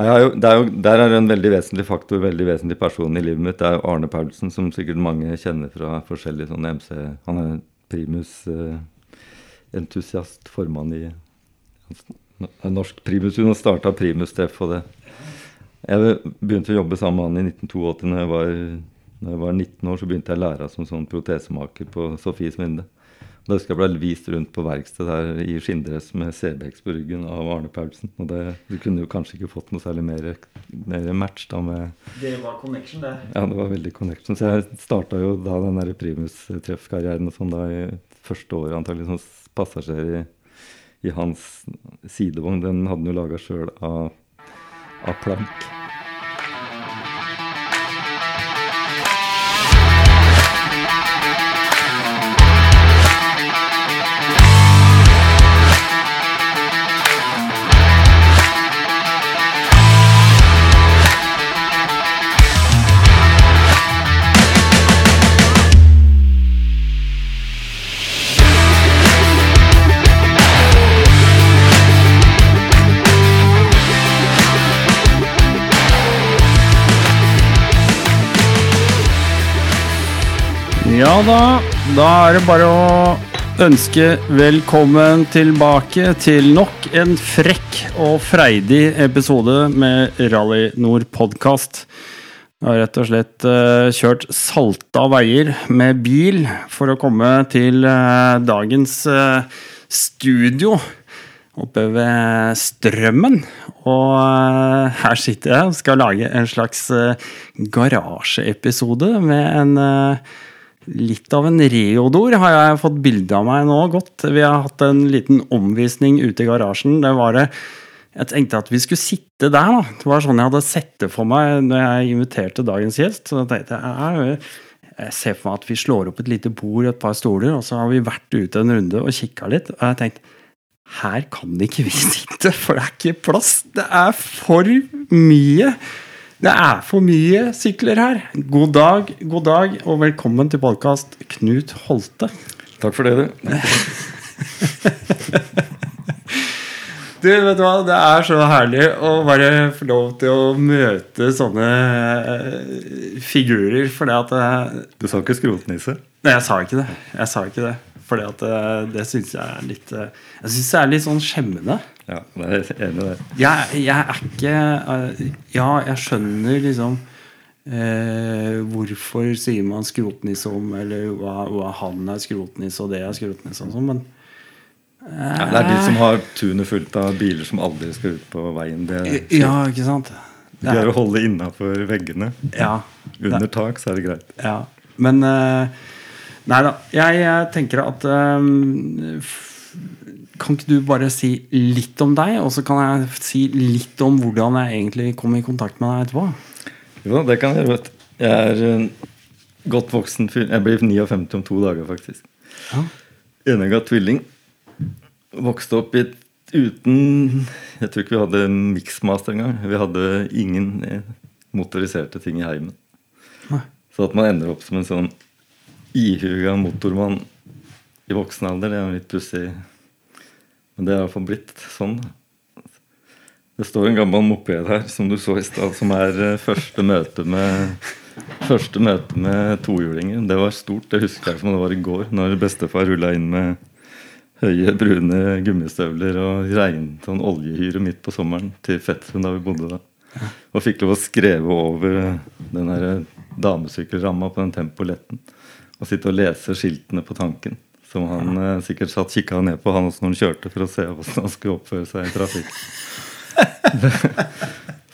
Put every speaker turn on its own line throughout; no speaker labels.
Jo, er jo, der er en veldig vesentlig faktor, veldig vesentlig person i livet mitt. Det er Arne Paulsen, som sikkert mange kjenner fra forskjellige sånne MC Han er primusentusiast, eh, formann i Norsk Norsk Primusun, har starta Primus-treff og det. Jeg begynte å jobbe sammen med han i 1982. Når jeg, var, når jeg var 19 år, så begynte jeg å lære som sånn protesemaker på Sofies Vinde. Da husker jeg ble vist rundt på verksted der i skinndress med CBX på ryggen av Arne Paulsen. Og det, du kunne jo kanskje ikke fått noe særlig mer, mer match da med
Det var connection, det.
Ja, det var veldig connection. Så jeg starta jo da den der primus-treffkarrieren og sånn da i første året antagelig som passasjer i, i hans sidevogn. Den hadde han jo laga sjøl av, av plank.
Ja da, da er det bare å ønske velkommen tilbake til nok en frekk og freidig episode med Rally Nord podkast. Jeg har rett og slett eh, kjørt salta veier med bil for å komme til eh, dagens eh, studio oppe ved Strømmen. Og her sitter jeg og skal lage en slags garasjeepisode med en Litt av en reodor har jeg fått bilde av meg nå godt. Vi har hatt en liten omvisning ute i garasjen. Det var det Jeg tenkte at vi skulle sitte der, da. Det var sånn jeg hadde sett det for meg når jeg inviterte dagens gjest. Så da tenkte jeg jeg, ser for meg at vi slår opp et lite bord, og et par stoler, og så har vi vært ute en runde og kikka litt. Og jeg tenkte her kan ikke vi sitte, for det er ikke plass. Det er for mye. Det er for mye sykler her. God dag, god dag, og velkommen til podkast Knut Holte.
Takk for det, du.
Du, vet du hva, Det er så herlig å bare få lov til å møte sånne eh, figurer, fordi at eh,
Du sa ikke skrotnisse?
Nei, jeg sa ikke det. Jeg sa ikke det. Fordi at eh, det syns jeg er litt Jeg syns det er litt sånn skjemmende.
Ja, jeg er enig i det.
Jeg, jeg er ikke eh, Ja, jeg skjønner liksom eh, hvorfor sier man skrotnisse om, eller hva, hva han er skrotnisse, og det er skrotnisse og sånn, men
Ja, det er de som har tunet fullt av biler som aldri skal ut på veien. Det er,
Ja, ikke sant?
de greier å holde innafor veggene.
Ja.
Under tak, så er det greit.
ja. Men eh, Nei da. Jeg, jeg tenker at eh, Kan ikke du bare si litt om deg, og så kan jeg si litt om hvordan jeg egentlig kom i kontakt med deg etterpå?
Jo, det kan jeg gjøre. vet. Jeg er godt voksen fyr. Jeg blir 59 om to dager, faktisk.
Ja.
Enegga tvilling. Vokste opp i et uten Jeg tror ikke vi hadde miksmaster engang. Vi hadde ingen motoriserte ting i heimen.
Nei.
Så at man ender opp som en sånn ihuga motormann i voksen alder, det er en litt pussig. Men det er iallfall blitt sånn. Det står en gammel moped her, som du så i stad, som er eh, første møte med Første møte med tohjulinger. Det var stort. Det husker jeg som det var i går, når bestefar rulla inn med høye, brune gummistøvler og regn, sånn oljehyre midt på sommeren til fetteren da vi bodde da. Og fikk lov å skreve over den der damesykkelramma på den Tempoletten. Og sitte og lese skiltene på tanken. Som han eh, sikkert satt kikka ned på han også når han kjørte, for å se hvordan han skulle oppføre seg i trafikk.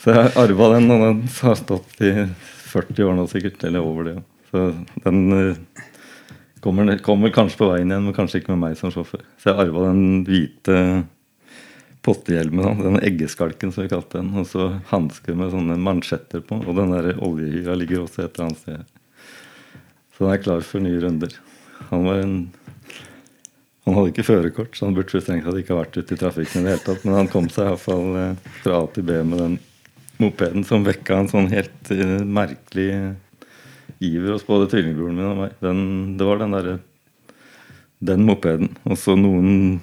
Så jeg arva den, og den har stått i 40 år nå sikkert, eller over det. Så den eh, kommer, kommer kanskje på veien igjen, men kanskje ikke med meg som sjåfør. Så jeg arva den hvite pottehjelmen, den eggeskalken som vi kalte den, og så hansker med sånne mansjetter på, og den der oljehyra ligger også et eller annet sted. Så den er klar for nye runder. Han var en han hadde ikke førerkort, så han burde strengt tatt ikke ha vært ute i trafikken. i det hele tatt, Men han kom seg iallfall eh, fra A til B med den mopeden som vekka en sånn helt eh, merkelig iver hos både tvillingbroren min og meg. Den, det var den derre Den mopeden. Og så noen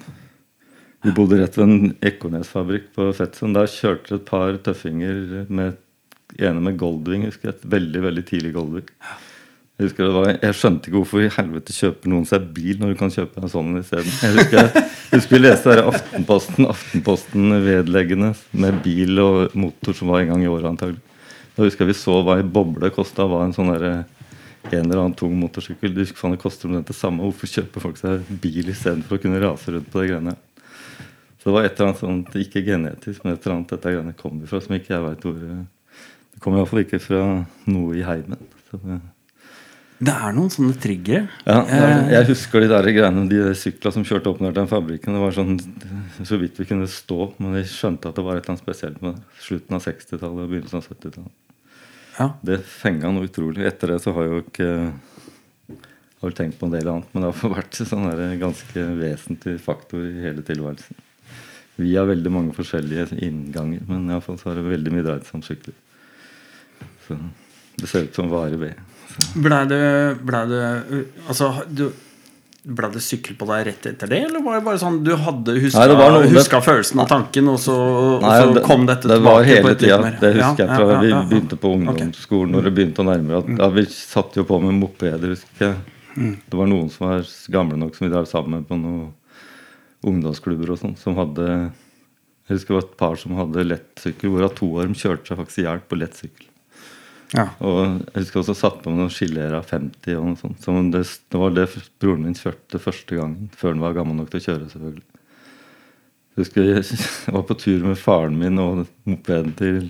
Vi bodde rett ved en Ekornesfabrikk på Fetsund. Der kjørte et par tøffinger med ene med Goldwing. husker jeg, Et veldig veldig tidlig Goldwing. Jeg husker det var, jeg skjønte ikke hvorfor i helvete kjøper noen seg bil når du kan kjøpe en sånn isteden. Jeg husker, jeg husker vi leste der Aftenposten Aftenposten-vedleggene med bil og motor som var en gang i året antagelig. Da husker jeg vi så hva ei boble kosta. Var en sånn der, en eller annen tung motorsykkel. Du husker faen det koster omtrent det samme. Hvorfor kjøper folk seg bil istedenfor å kunne rase rundt på de greiene? Så det var et eller annet sånt, ikke genetisk, men et eller annet dette greiene kommer fra, som ikke jeg veit hvor Det kommer iallfall ikke fra noe i heimen. Så det,
Det er noen sånne triggere.
ja,
Eh,
jeg husker de der greiene, de sykla som kjørte opp ned til den fabrikken. Det var sånn så vidt vi kunne stå, men vi skjønte at det var et eller annet spesielt med. Slutten av 60-tallet og begynnelsen av 70-tallet.
ja.
Det fenga noe utrolig. Etter det så har jeg jo ikke har vel tenkt på en del annet, men det har vært sånn en ganske vesentlig faktor i hele tilværelsen. Vi har veldig mange forskjellige innganger, men iallfall så har det veldig mye dreid seg om sykler. Så det ser ut som varer ved.
Blei det, ble det uh, Altså, du ble det sykkel på deg rett etter det, eller var det bare sånn du hadde huska,
Nei, noe-
huska følelsen av tanken, og så,
Nei,
og så kom dette
det
tilbake
var
på
hele tida. Det husker
Ja,
jeg fra
ja,
vi
ja.
begynte på ungdomsskolen. Når det begynte å nærme
Mm.
at, ja, Vi satt jo på med mopeder, husker jeg. Det var noen som var gamle nok som vi drev sammen med på noen ungdomsklubber og sånn, som hadde Jeg husker det var et par som hadde lettsykkel, hvorav to av dem kjørte seg faktisk i hjel på lettsykkel.
Ja.
Og jeg husker også satt på noen av 50 og noe sånt. Så det, det var det broren min kjørte første gangen, før han var gammel nok til å kjøre, selvfølgelig. Jeg husker jeg var på tur med faren min og mopeden til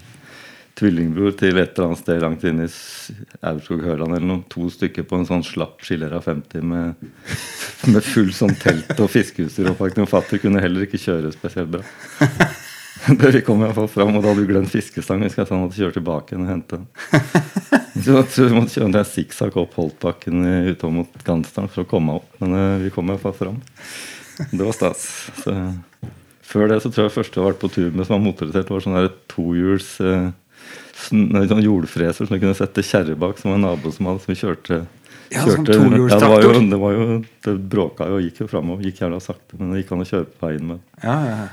tvillingbror til et eller annet sted langt inne i Aurskog-Høland eller noe. To stykker på en sånn slapp Skillera 50 med, med full sånn telt og fiskeutstyr. Og faktisk fatter kunne heller ikke kjøre spesielt bra. Det vi kom i hvert fall fram, og da hadde du glemt fiskestang. Husker jeg så han måtte kjøre tilbake og hente den. Så jeg tror vi måtte kjøre en sikksakk opp Holtbakken i- utover mot Gansdalen for å komme opp. Men uh, vi kom i hvert fall fram. Det var stas. Så, før det så tror jeg første jeg har vært på tur med som var motorisert, var sånn tohjuls uh, sånn jordfreser som du kunne sette kjerre bak, som var en nabo som hadde, som vi kjørte
Ja,
som
tohjulstraktor.
Ja, det var jo, det var jo Det bråka jo og gikk jo framover. Gikk jævla sakte, men det gikk an å kjøre på veien med.
Ja, ja.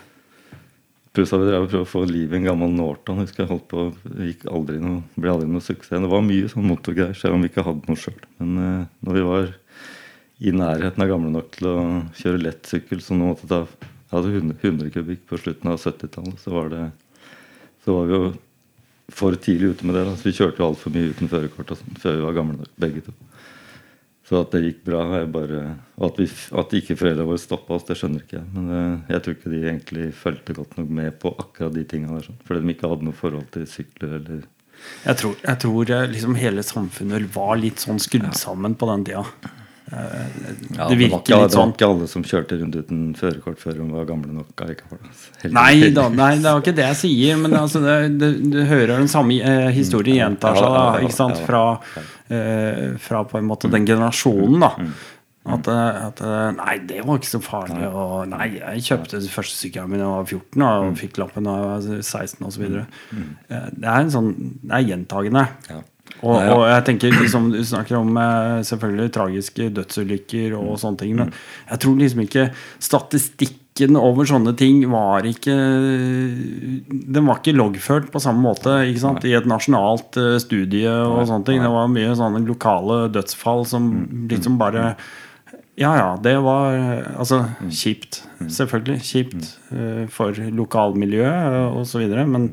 Pluss at vi drev og prøvde å få liv i en gammel Norton. Husker jeg holdt på, gikk aldri noe, ble aldri noe suksess. Det var mye sånn motorgreier, selv om vi ikke hadde noe sjøl. Men eh, når vi var i nærheten av gamle nok til å kjøre lettsykkel, nå måtte ta Jeg hadde 100, 100 kubikk på slutten av 70-tallet, så var Så var vi jo for tidlig ute med det. Da. Så vi kjørte jo altfor mye uten førerkort sånn før vi var gamle nok, begge to. Så at det gikk bra, er bare, og at, vi, at ikke foreldrene våre stoppa oss, det skjønner ikke jeg. Men eh, jeg tror ikke de egentlig fulgte godt nok med på akkurat de tinga der. Sånn, fordi de ikke hadde noe forhold til sykler eller
Jeg tror, jeg tror eh, liksom hele samfunnet var litt sånn skrudd sammen på den tida. Eh, det
var ikke, Det var
sånn.
ikke alle som kjørte rundt uten førerkort før de var gamle nok.
Nei da, nei, det er ikke det jeg sier, men altså, det, det, du hører den samme eh, historien gjentar seg, da,
Ja, ja, ja,
ikke sant? Fra, eh, fra på en måte den generasjonen, da.
Mm.
At, eh, at eh, Nei, det var ikke så farlig. Og nei, jeg kjøpte den første sykkelen min da jeg var 14,
Mm.
og fikk lappen da jeg var 16 osv. Det er en sånn Det er gjentagende. Og,
Nei, ja.
og jeg tenker liksom, Du snakker om eh, selvfølgelig tragiske dødsulykker og sånne ting, men jeg tror liksom ikke statistikken over sånne ting var ikke Den var ikke loggført på samme måte ikke sant? i et nasjonalt eh, studie og sånne ting. Det var mye sånne lokale dødsfall som liksom bare ja, ja, det var eh, altså kjipt. Selvfølgelig kjipt for lokalmiljøet osv. men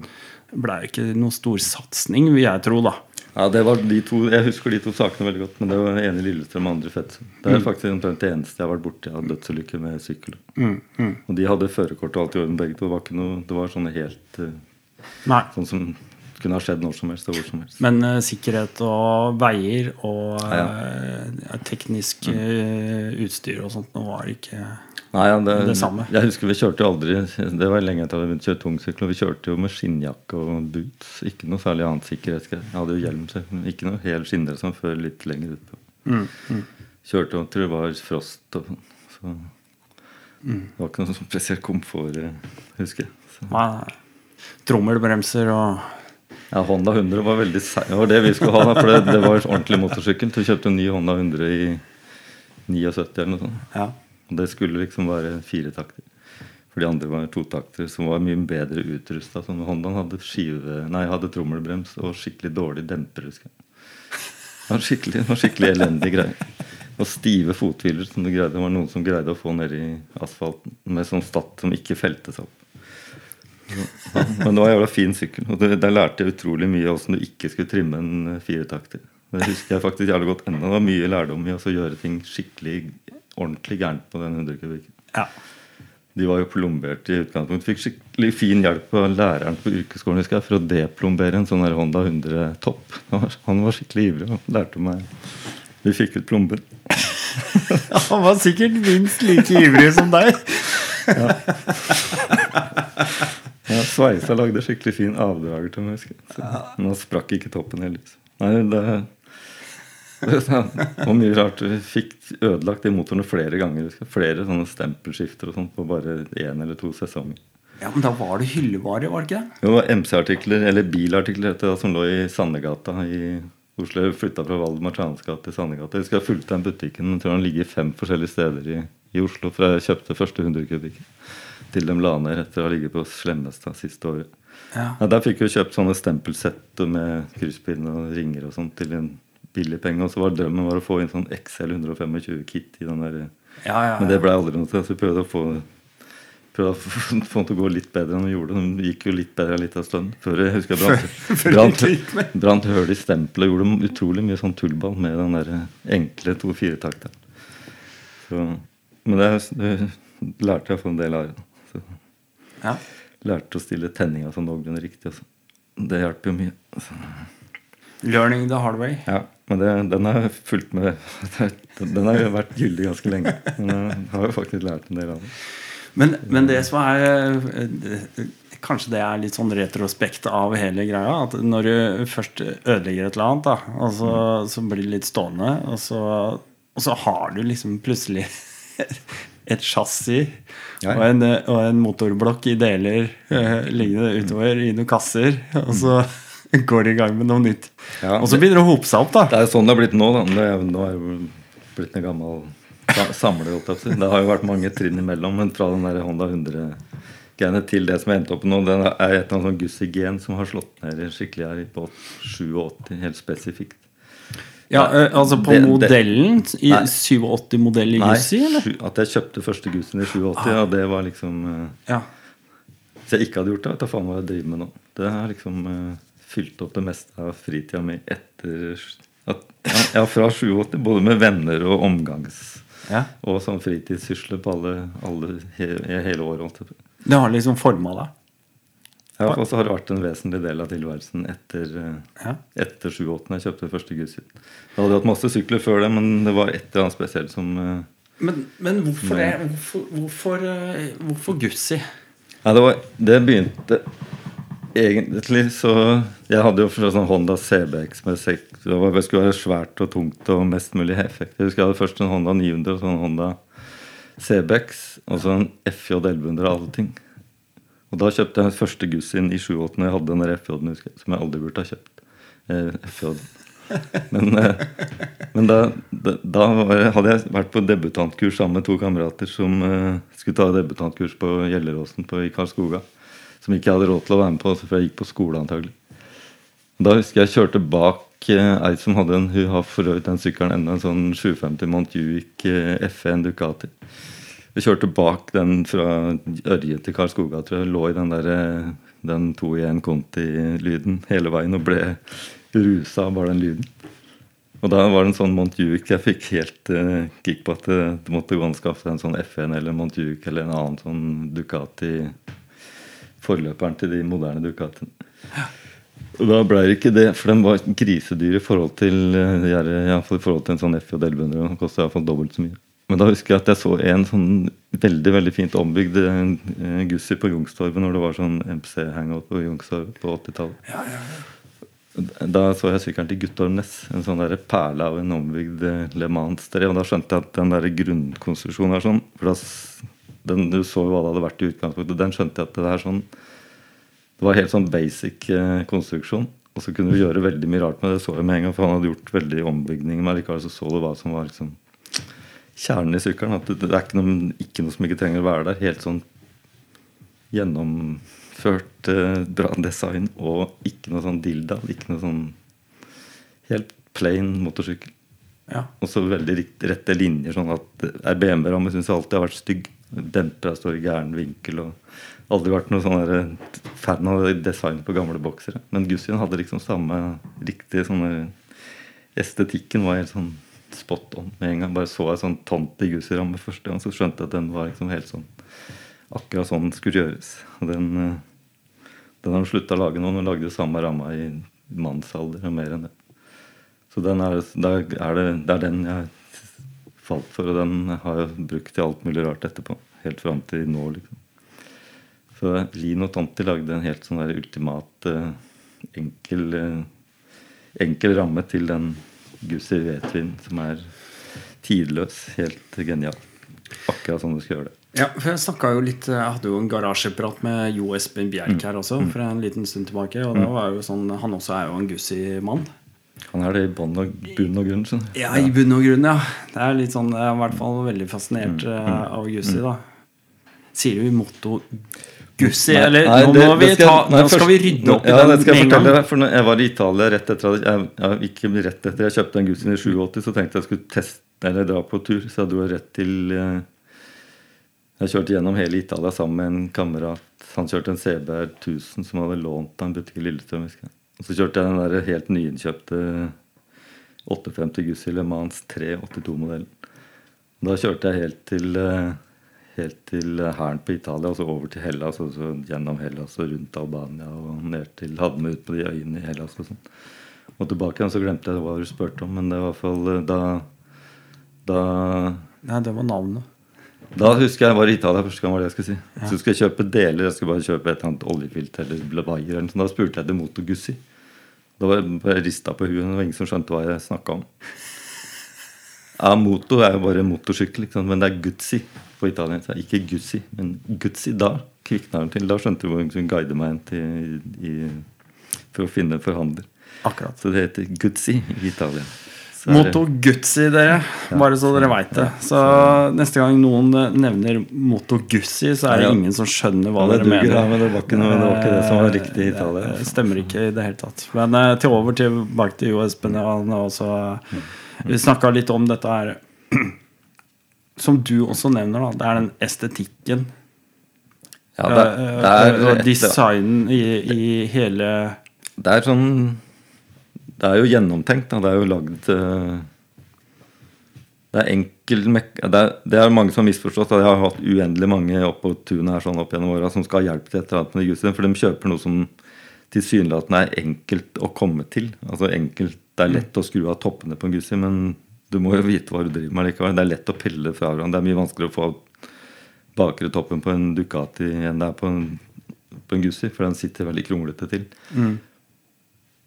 det blei ikke noen stor satsing, vil jeg tro, da.
Ja, det var de to, Jeg husker de to sakene veldig godt. Men det var den ene Lillestrøm og andre i Fetsund. Det er faktisk omtrent det eneste jeg har vært borti av dødsulykker med sykkel. Og de hadde førerkort og alt i orden, begge to. Det var, ikke noe, det var sånne helt
uh.
Sånn som kunne ha skjedd når som helst og hvor som helst.
Men uh, sikkerhet og veier og
Ja,
eh, teknisk uh, utstyr og sånt nå var ikke
Nei, ja, det,
Det samme.
Jeg husker vi kjørte jo aldri Det var lenge etter at vi begynte å kjøre tungsykkel. Og vi kjørte jo med skinnjakke og boots. Ikke noe særlig annet sikkerhetsgreier. Jeg hadde jo hjelm, så ikke noe hel skinndress som før litt lenger utpå. Kjørte og tror det var frost og sånn. Så det var ikke noe sånn spesielt komfort, husker jeg. Så.
Nei, nei. Trommelbremser og
Ja, Honda 100 var veldig seig. Det var det vi skulle ha, for det, det var ordentlig motorsykkel. Så vi kjøpte en ny Honda 100 i 79 eller noe sånt.
Ja.
Og det skulle liksom være fire takter. For de andre var totaktere som var mye bedre utrusta. Sånn, Hondaen hadde, skive, nei, hadde trommelbrems og skikkelig dårlig demper. husker jeg. Det var skikkelig, det var skikkelig elendig greie. Og stive fothviler som det, greide, det var noen som greide å få ned i asfalten med sånn statt som ikke felte seg opp. Men det var en jævla fin sykkel. Og der lærte jeg utrolig mye åssen du ikke skulle trimme en eh, firetakter. Det husker jeg faktisk jævlig godt ennå. Det var mye lærdom i å gjøre ting skikkelig ordentlig gærent på den 100 kubikken.
Ja.
De var jo plombert i utgangspunktet. Fikk skikkelig fin hjelp av læreren på yrkesskolen husker jeg, for å deplombere en sånn her Honda 100 Topp. Han var, han var skikkelig ivrig og lærte meg Vi fikk ut plomber.
Han var sikkert minst like ivrig som deg.
Ja, Sveisa lagde skikkelig fin avdrager til meg. Men han sprakk ikke toppen heller. Nei, det, det var mye rart. Vi fikk ødelagt de motorene flere ganger. Flere sånne stempelskifter og sånt på bare én eller to sesonger.
Ja, Men da var det hyllevare, var det ikke det?
Var MC-artikler, eller bilartikler, det, som lå i Sandegata i Oslo. Flytta fra Valdemar Tranes gate til Sandegata. Jeg skal ha fulgt den butikken. Jeg tror den ligger fem forskjellige steder i, i Oslo. Fra jeg kjøpte første 100 kubikken til de la ned etter å ha ligget på Slemmestad siste året.
Ja.
Ja, der fikk vi kjøpt sånne stempelsett med krysspinn og ringer og sånt til en billig penge. Og så var drømmen var å få inn sånn XL 125-kit i den der.
Ja, ja,
Men det ble aldri noe til. Så vi prøvde å få prøvde å få den til å gå litt bedre enn den gjorde. Den gikk jo litt bedre en liten stund. Før jeg husker jeg brant,
det
brant, brant høl i stempelet gjorde utrolig mye sånn tullball med den der enkle 2-4-takteren. Men det, det lærte jeg å få en del av.
Ja.
lærte å stille tenninga sånn noenlunde riktig. Også. Det hjelper jo mye. Så,
Learning the hard way.
ja, men det, den har fulgt med Den har jo vært gyldig ganske lenge. Men jeg har jo faktisk lært en del av det.
Men, men det som er Kanskje det er litt sånn retrospekt av hele greia. At når du først ødelegger et eller annet, da, og så, så blir det litt stående, og så, og så har du liksom plutselig et chassis
Ja, ja.
og, en, og en motorblokk i deler eh, liggende utover i noen kasser, og så går det i gang med noe nytt.
Ja,
og så begynner det å hope seg opp, da.
Det er jo sånn det har blitt nå. da Nå er nå er jo blitt en gammel sa- samler. Det har jo vært mange trinn imellom, men fra den der Honda 100-greiene til det som jeg endte opp nå, det er et eller annet sånn Gussi-gen som har slått ned skikkelig her på 87, helt spesifikt.
Ja, eh, altså på
Det-
modellen i
Nei.
87-modell i
Nei,
Gussi,
sju- at jeg kjøpte første Gussien i 87, ja, det var liksom eh,
Ja.
Hvis jeg ikke hadde gjort det, vet du faen hva jeg driver med nå. Det har liksom uh, fylt opp det meste av fritida mi etter at, ja, fra 87, både med venner og omgangs...
ja.
Og sånn fritidssysler på alle, alle he, hele året.
Det har liksom forma deg.
Ja, og så har det vært en vesentlig del av tilværelsen etter, eh,
Ja.
etter 7-8, jeg kjøpte første Gussit. Jeg hadde hatt masse sykler før det, men det var et eller annet spesielt som eh,
Men, men hvorfor, det, hvorfor, hvorfor, eh, hvorfor Gussi?
Ja, det, var, det begynte egentlig så Jeg hadde jo sånn Honda CBX med sek, det, var, skulle være svært og tungt og mest mulig effekt. Jeg husker jeg hadde først en Honda 900 og så en Honda CBX og så en FJ 1100 og alle ting. Og da kjøpte jeg første Gussin i 78 når jeg hadde den der FJ-en som jeg aldri burde ha kjøpt. Eh. Men, eh, men da, da, da hadde jeg vært på debutantkurs sammen med to kamerater som eh, skulle ta debutantkurs på Gjelleråsen på, i Karlskoga. Som ikke jeg hadde råd til å være med på, for jeg gikk på skole antagelig. Da husker jeg kjørte bak eh, ei som hadde en Hun har for øvrig den sykkelen ennå, en sånn 750 Montjuic eh, F1 Ducati. Jeg kjørte bak den fra Ørje til Karlskoga, tror jeg. Lå i den der, eh, den 2 i 1 Conti-lyden hele veien og ble rusa av bare den lyden. Og da var det en sånn Montjuic jeg fikk helt uh, kick på at det, det måtte gå an å skaffe en sånn F1 eller Montjuic eller en annen sånn Ducati. Forløperen til de moderne Ducatiene. Og da ble det ikke det, for den var grisedyr i forhold til uh, i hvert fall i forhold til en sånn FJ 1100. Den kosta iallfall dobbelt så mye. Men da husker jeg at jeg så en sånn veldig veldig fint ombygd eh, Gussi på Youngstorget når det var sånn MC-hangout på Youngstorget på 80-tallet. Ja, ja, ja. Da så jeg sykkelen til Guttorm Næss. En sånn der perle av en ombygd eh, Le Mans-drev. Og da skjønte jeg at den der grunnkonstruksjonen er sånn For da, den, Du så jo hva det hadde vært i utgangspunktet. Den skjønte jeg at det er sånn Det var helt sånn basic eh, konstruksjon. Og så kunne du gjøre veldig mye rart med det. Det så jeg med en gang, for han hadde gjort veldig ombygninger. Men likevel så så du hva som var liksom kjernen i sykkelen. At det, er ikke noe, ikke noe som ikke trenger å være der. Helt sånn gjennomført eh, bra design og ikke noe sånn dilda. Ikke noe sånn helt plain motorsykkel.
Ja.
Og så veldig rette linjer. sånn at RBM-rammen syns jeg alltid har vært stygg. Dempera står i gæren vinkel. og Aldri vært noe sånn der, fan av design på gamle boksere. Men Gussien hadde liksom samme riktige sånne Estetikken var helt sånn spot on med en gang. Bare så jeg sånn tomt i Gussi-ramme første gang, så skjønte jeg at den var liksom helt sånn akkurat sånn den skulle gjøres. Og den, eh, den har de slutta å lage nå. Hun lagde de samme ramma i mannsalder og mer enn det. Så den er, er det, det er den jeg falt for, og den har jeg brukt til alt mulig rart etterpå. Helt fram til nå, liksom. Så Lino Tanti lagde en helt sånn der ultimat eh, enkel, eh, enkel ramme til den Gussi Vetvin som er tidløs. Helt genial. Akkurat sånn du skal gjøre det.
Ja, for Jeg snakket jo litt Jeg hadde jo en garasjeprat med Jo Espen Bjerk her også for en liten stund tilbake. Og det var jo sånn Han også er jo en Gussi-mann.
Han er det i bunn og bunn og grunn. skjønner.
Ja, i bunn og grunn, ja. Det er litt sånn Jeg er i hvert fall veldig fascinert mm. av Gussi, da. Sier du motto Gussi? Eller
nei,
nå
det-
må vi
skal-
ta
nei,
Nå skal
først-
vi rydde opp i
ja,
den med en gang.
deg. For når jeg var i Italia rett etter at jeg, jeg, Ikke rett etter jeg kjøpte den Gussien i 87, så tenkte jeg jeg skulle teste eller dra på tur. Så jeg dro rett til eh, Jeg kjørte gjennom hele Italia sammen med en kamerat. Han kjørte en CBR 1000 som hadde lånt av en butikk i Lillestrøm. Og så kjørte jeg den der helt nyinnkjøpte 850 Gussi Le Mans 382-modellen. Da kjørte jeg helt til eh, Helt til hæren på Italia, og så over til Hellas, og så gjennom Hellas og rundt Albania og ned til Hadde meg ut på de øyene i Hellas og sånn. Og tilbake igjen så glemte jeg hva du spurte om, men det var i hvert fall eh, da Da,
Nei, det var navnet.
da husker jeg var i Italia første gang, var det jeg skulle si. Så skulle jeg kjøpe deler, jeg skulle bare kjøpe et eller annet oljefilter eller blavayer. eller sånt. Da spurte jeg til Moto Gussi. Da var jeg rista på huet, det var ingen som skjønte hva jeg snakka om. Ja, moto er jo bare motorsykkel, liksom. men det er Guzzi på italiensk. Ikke Guzzi, men Guzzi. Da kvikna den til. Da skjønte du hvor hun skulle guide meg hen til, i, for å finne forhandler.
Akkurat.
Så det heter Guzzi i Italia. Så er det-
Moto Guzzi, dere. Bare så dere veit det. Så neste gang noen eh, nevner Moto Guzzi, så er det
Ja,
ingen som skjønner hva
Ja, det
dere
duger,
mener.
da, men det var ikke noe- det var ikke det som var riktig i Italia.
Det stemmer ikke i det hele tatt. Men eh, til over tilbake til Jo Espen. Han har også, vi snakka litt om dette her Som du også nevner, da. Det er den estetikken.
Ja, det,
eh,
det er,
og designen i, i hele
Det er sånn Det er jo gjennomtenkt. Da. Det er jo lagd eh, Det er enkel det er, det er mange som har misforstått. Jeg har hatt uendelig mange oppå tunet her sånn opp gjennom åra som skal ha hjelp til et eller annet med de For de kjøper noe som tilsynelatende er enkelt å komme til. Altså enkelt, Det er lett å skru av toppene på en Gussi, men du må jo vite hva du driver med likevel. Det er lett å pille fra hverandre. Det er mye vanskeligere å få bakre toppen på en Ducati enn det er på en, på en Gussi, for den sitter veldig kronglete til.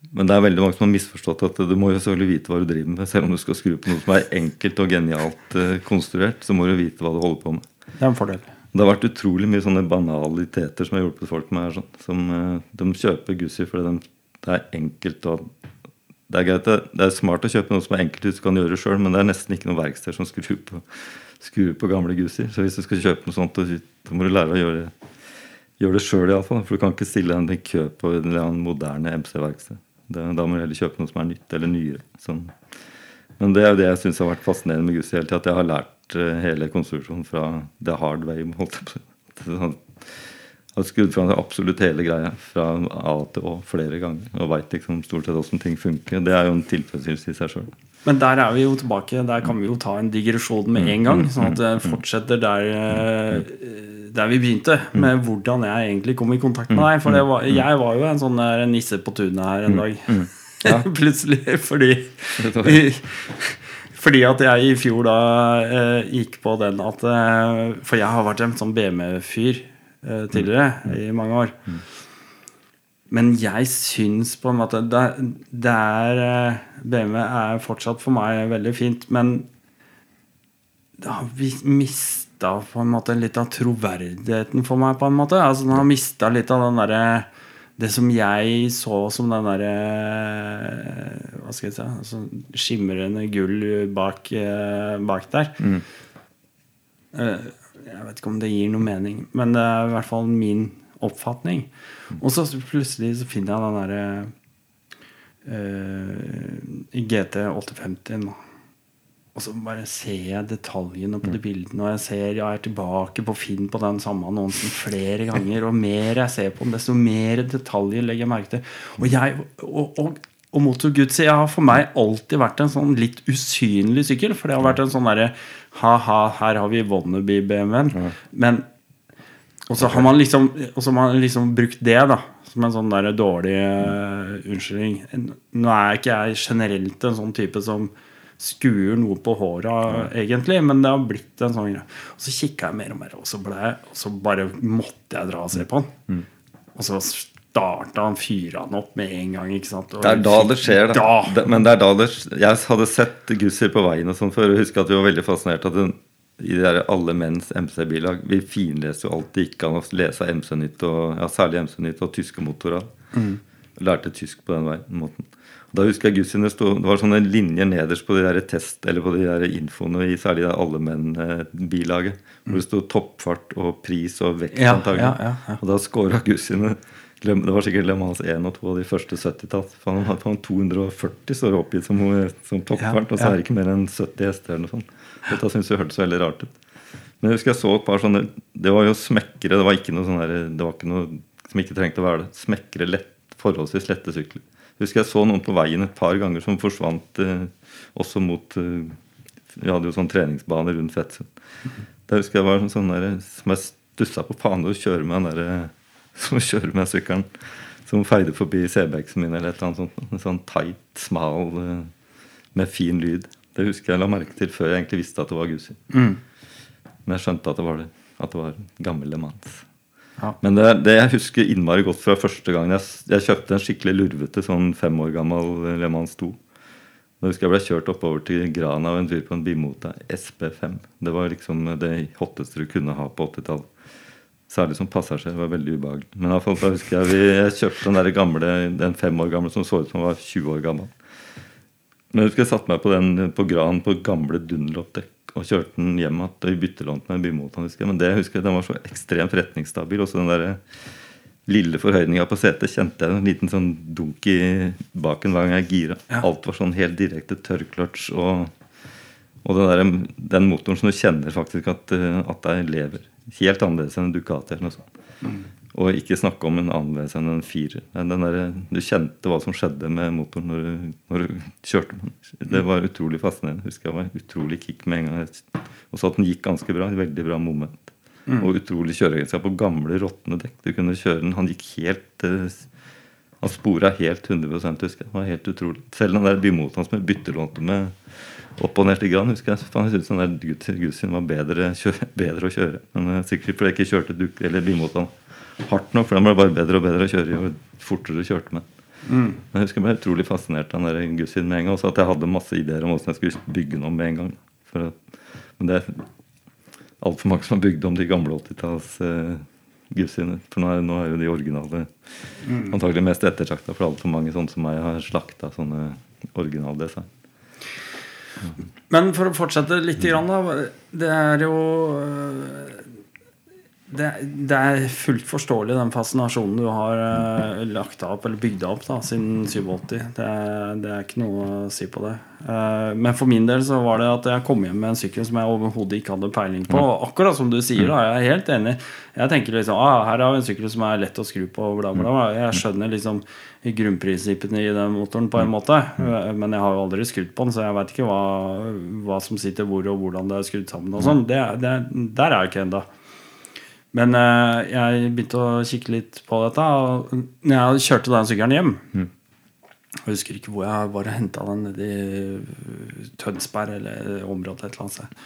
Men det er veldig mange som har misforstått at du må jo selvfølgelig vite hva du driver med. Selv om du skal skru på noe som er enkelt og genialt eh, konstruert, så må du vite hva du holder på med.
Det er en fordel.
Det har vært utrolig mye sånne banaliteter som har hjulpet folk med her. Sånn, som eh, De kjøper Gussi fordi de, det er enkelt og det er, greit, det, det er smart å kjøpe noe som er enkelt du kan gjøre det sjøl, men det er nesten ikke noe verksted som skrur på, skrur på gamle Gussi. Så hvis du skal kjøpe noe sånt, så må du lære å gjøre, gjøre det sjøl iallfall. For du kan ikke stille en i kø på en eller annen moderne MC-verksted. Da må du heller kjøpe noe som er nytt eller nyere. Sånn. Men det er jo det jeg syns har vært fascinerende med Gussi hele tida. At jeg har lært eh, hele konstruksjonen fra the hard way. Holdt jeg på. å si. Sånn, Jeg har skrudd fra absolutt hele greia fra A til Å flere ganger. Og veit liksom stort sett åssen ting funker. Det er jo en tilfredsstillelse i seg sjøl.
Men der er vi jo tilbake. Der kan vi jo ta en digresjon med en gang. Sånn at det fortsetter der, eh, der vi begynte, med hvordan jeg egentlig kom i kontakt med deg. For det var, jeg var jo en sånn nisse på tunet her en dag. Plutselig. Fordi Fordi at jeg i fjor da eh, gikk på den at eh, For jeg har vært en sånn BMW-fyr eh, tidligere i mange år. Men jeg syns på en måte det, det er eh, BMW er fortsatt for meg veldig fint, men det har mista på en måte litt av troverdigheten for meg, på en måte. Altså Den har mista litt av den derre Det som jeg så som den derre Hva skal jeg si altså, Skimrende gull bak, eh, bak der. Eh, jeg vet ikke om det gir noe mening, men det er i hvert fall min oppfatning. Og så plutselig så finner jeg den derre uh, GT850-en. Og så bare ser jeg detaljene på de bildene, og jeg ser jeg er tilbake på Finn på den samme annonsen flere ganger. Og mer jeg ser på den, desto mer detaljer legger jeg merke til. Og jeg og, og, og Moto Guzzi har for meg alltid vært en sånn litt usynlig sykkel. For det har vært en sånn derre ha-ha, her har vi Wannabe-BMW-en. Men og så har man liksom, og så har man liksom brukt det da som en sånn der dårlig uh, unnskyldning. Nå er ikke jeg generelt en sånn type som skuer noe på håra, egentlig, men det har blitt en sånn greie. Og så kikka jeg mer og mer, og så, ble og så bare måtte jeg dra og se på den. Mm. Og så starta han, fyra han opp med en gang. ikke sant? Og
det er da det skjer, da. da. Men det er da det Jeg hadde sett Gusser på veien og sånn før, og husker at vi var veldig fascinert av den i de der alle menns MC-bilag. Vi finleste jo alt det gikk an å lese MC-nytt, ja, særlig MC-nytt og tyske motorer. Mm. Lærte tysk på den veien, måten. Da husker jeg Gussi, det, det var sånne linjer nederst på de der test, eller på de der infoene i særlig det Alle menn-bilaget. Hvor det sto toppfart og pris og vekt.
Ja, ja, ja,
og da scora Gussin Det var sikkert Le Mans 1 og 2 av de første 70-tall. Han hadde 240 står oppgitt som, som toppfart, og så er det ikke mer enn 70 hester eller noe sånt. Dette syns jeg hørtes veldig rart ut. Men jeg husker jeg så et par sånne Det var jo smekkere. Det var ikke noe sånn der, det var ikke noe som ikke trengte å være det. Smekkere, lett, forholdsvis lette sykler. Jeg husker jeg så noen på veien et par ganger som forsvant eh, også mot eh, Vi hadde jo sånn treningsbane rundt Fetsund. Da husker jeg var sånn der, som jeg stussa på faen å kjøre med den der, som kjører med sykkelen. Som feide forbi CBX-en min eller et eller annet sånt. En sånn tight, smal, eh, med fin lyd. Det husker jeg la merke til før jeg egentlig visste at det var Gussi. Mm. Men jeg skjønte at det var det. At det var gammel Le Mans. Ja. Men det, det, jeg husker innmari godt fra første gang jeg, jeg kjøpte en skikkelig lurvete sånn fem år gammel Le Mans 2. Da husker jeg ble kjørt oppover til Grana og en tur på en Bimota SP5. Det var liksom det hotteste du kunne ha på 80-tallet. Særlig som passasjer. Det var veldig ubehagelig. Men fall, da husker jeg vi, jeg kjøpte den der gamle, den fem år gamle som så ut som den var 20 år gammel. Men jeg husker jeg satte meg på den på Gran på gamle Dunlop-dekk og kjørte den hjem igjen byttelånt med bymotoren. Men det husker jeg, den var så ekstremt retningsstabil. Også den der lille forhøyninga på setet kjente jeg en liten sånn dunk i baken hver gang jeg gira. Ja. Alt var sånn helt direkte tørrkløtsj. Og, og den, der, den, motoren som du kjenner faktisk at, at den lever. Helt annerledes enn en Ducati eller noe sånt. Mm. Og ikke snakke om en annerledes enn en firer. Du kjente hva som skjedde med motoren når du, når du kjørte den. Det var utrolig fascinerende. Husker jeg var utrolig kick med en gang. Og så at den gikk ganske bra. Veldig bra moment. Mm. Og utrolig kjøreegenskap på gamle, råtne dekk. Du kunne kjøre den. Han gikk helt uh, Han spora helt 100 husker jeg. Det var helt utrolig. Selv den der bymotoren som jeg byttelånte med opp og ned til Gran, husker jeg. Jeg syntes den der Gussin var bedre, bedre, å kjøre. Men uh, sikkert fordi jeg ikke kjørte duk, eller bymotoren hardt nok, for den ble bare bedre og bedre å kjøre jo fortere du kjørte med. Mm. Men jeg husker jeg ble utrolig fascinert av den Gussin med en gang. Også at jeg hadde masse ideer om hvordan jeg skulle bygge den om med en gang. For, men det er altfor mange som har bygd om de gamle 80-talls uh, For nå er, nå er, jo de originale mm. antagelig mest ettertrakta, for altfor mange sånne som meg har slakta sånne originaldesign.
Ja. Men for å fortsette litt, grann, da. Det er jo det, det, er fullt forståelig, den fascinasjonen du har uh, lagt opp, eller bygd opp da, siden 87. Det det er, ikke noe å si på det. Uh, men for min del så var det at jeg kom hjem med en sykkel som jeg overhodet ikke hadde peiling på. Og akkurat som du sier, da, jeg er helt enig. Jeg tenker liksom ah, her har vi en sykkel som er lett å skru på. Bla, bla, bla. Jeg skjønner liksom grunnprinsippene i den motoren på en måte. Men jeg har jo aldri skrudd på den, så jeg veit ikke hva, hva, som sitter hvor, og hvordan det er skrudd sammen. og sånn. Der er jeg ikke ennå. Men uh, jeg begynte å kikke litt på dette. Og når jeg kjørte den sykkelen hjem mm. Jeg husker ikke hvor jeg var og henta den, nede i Tønsberg eller området et eller annet sted.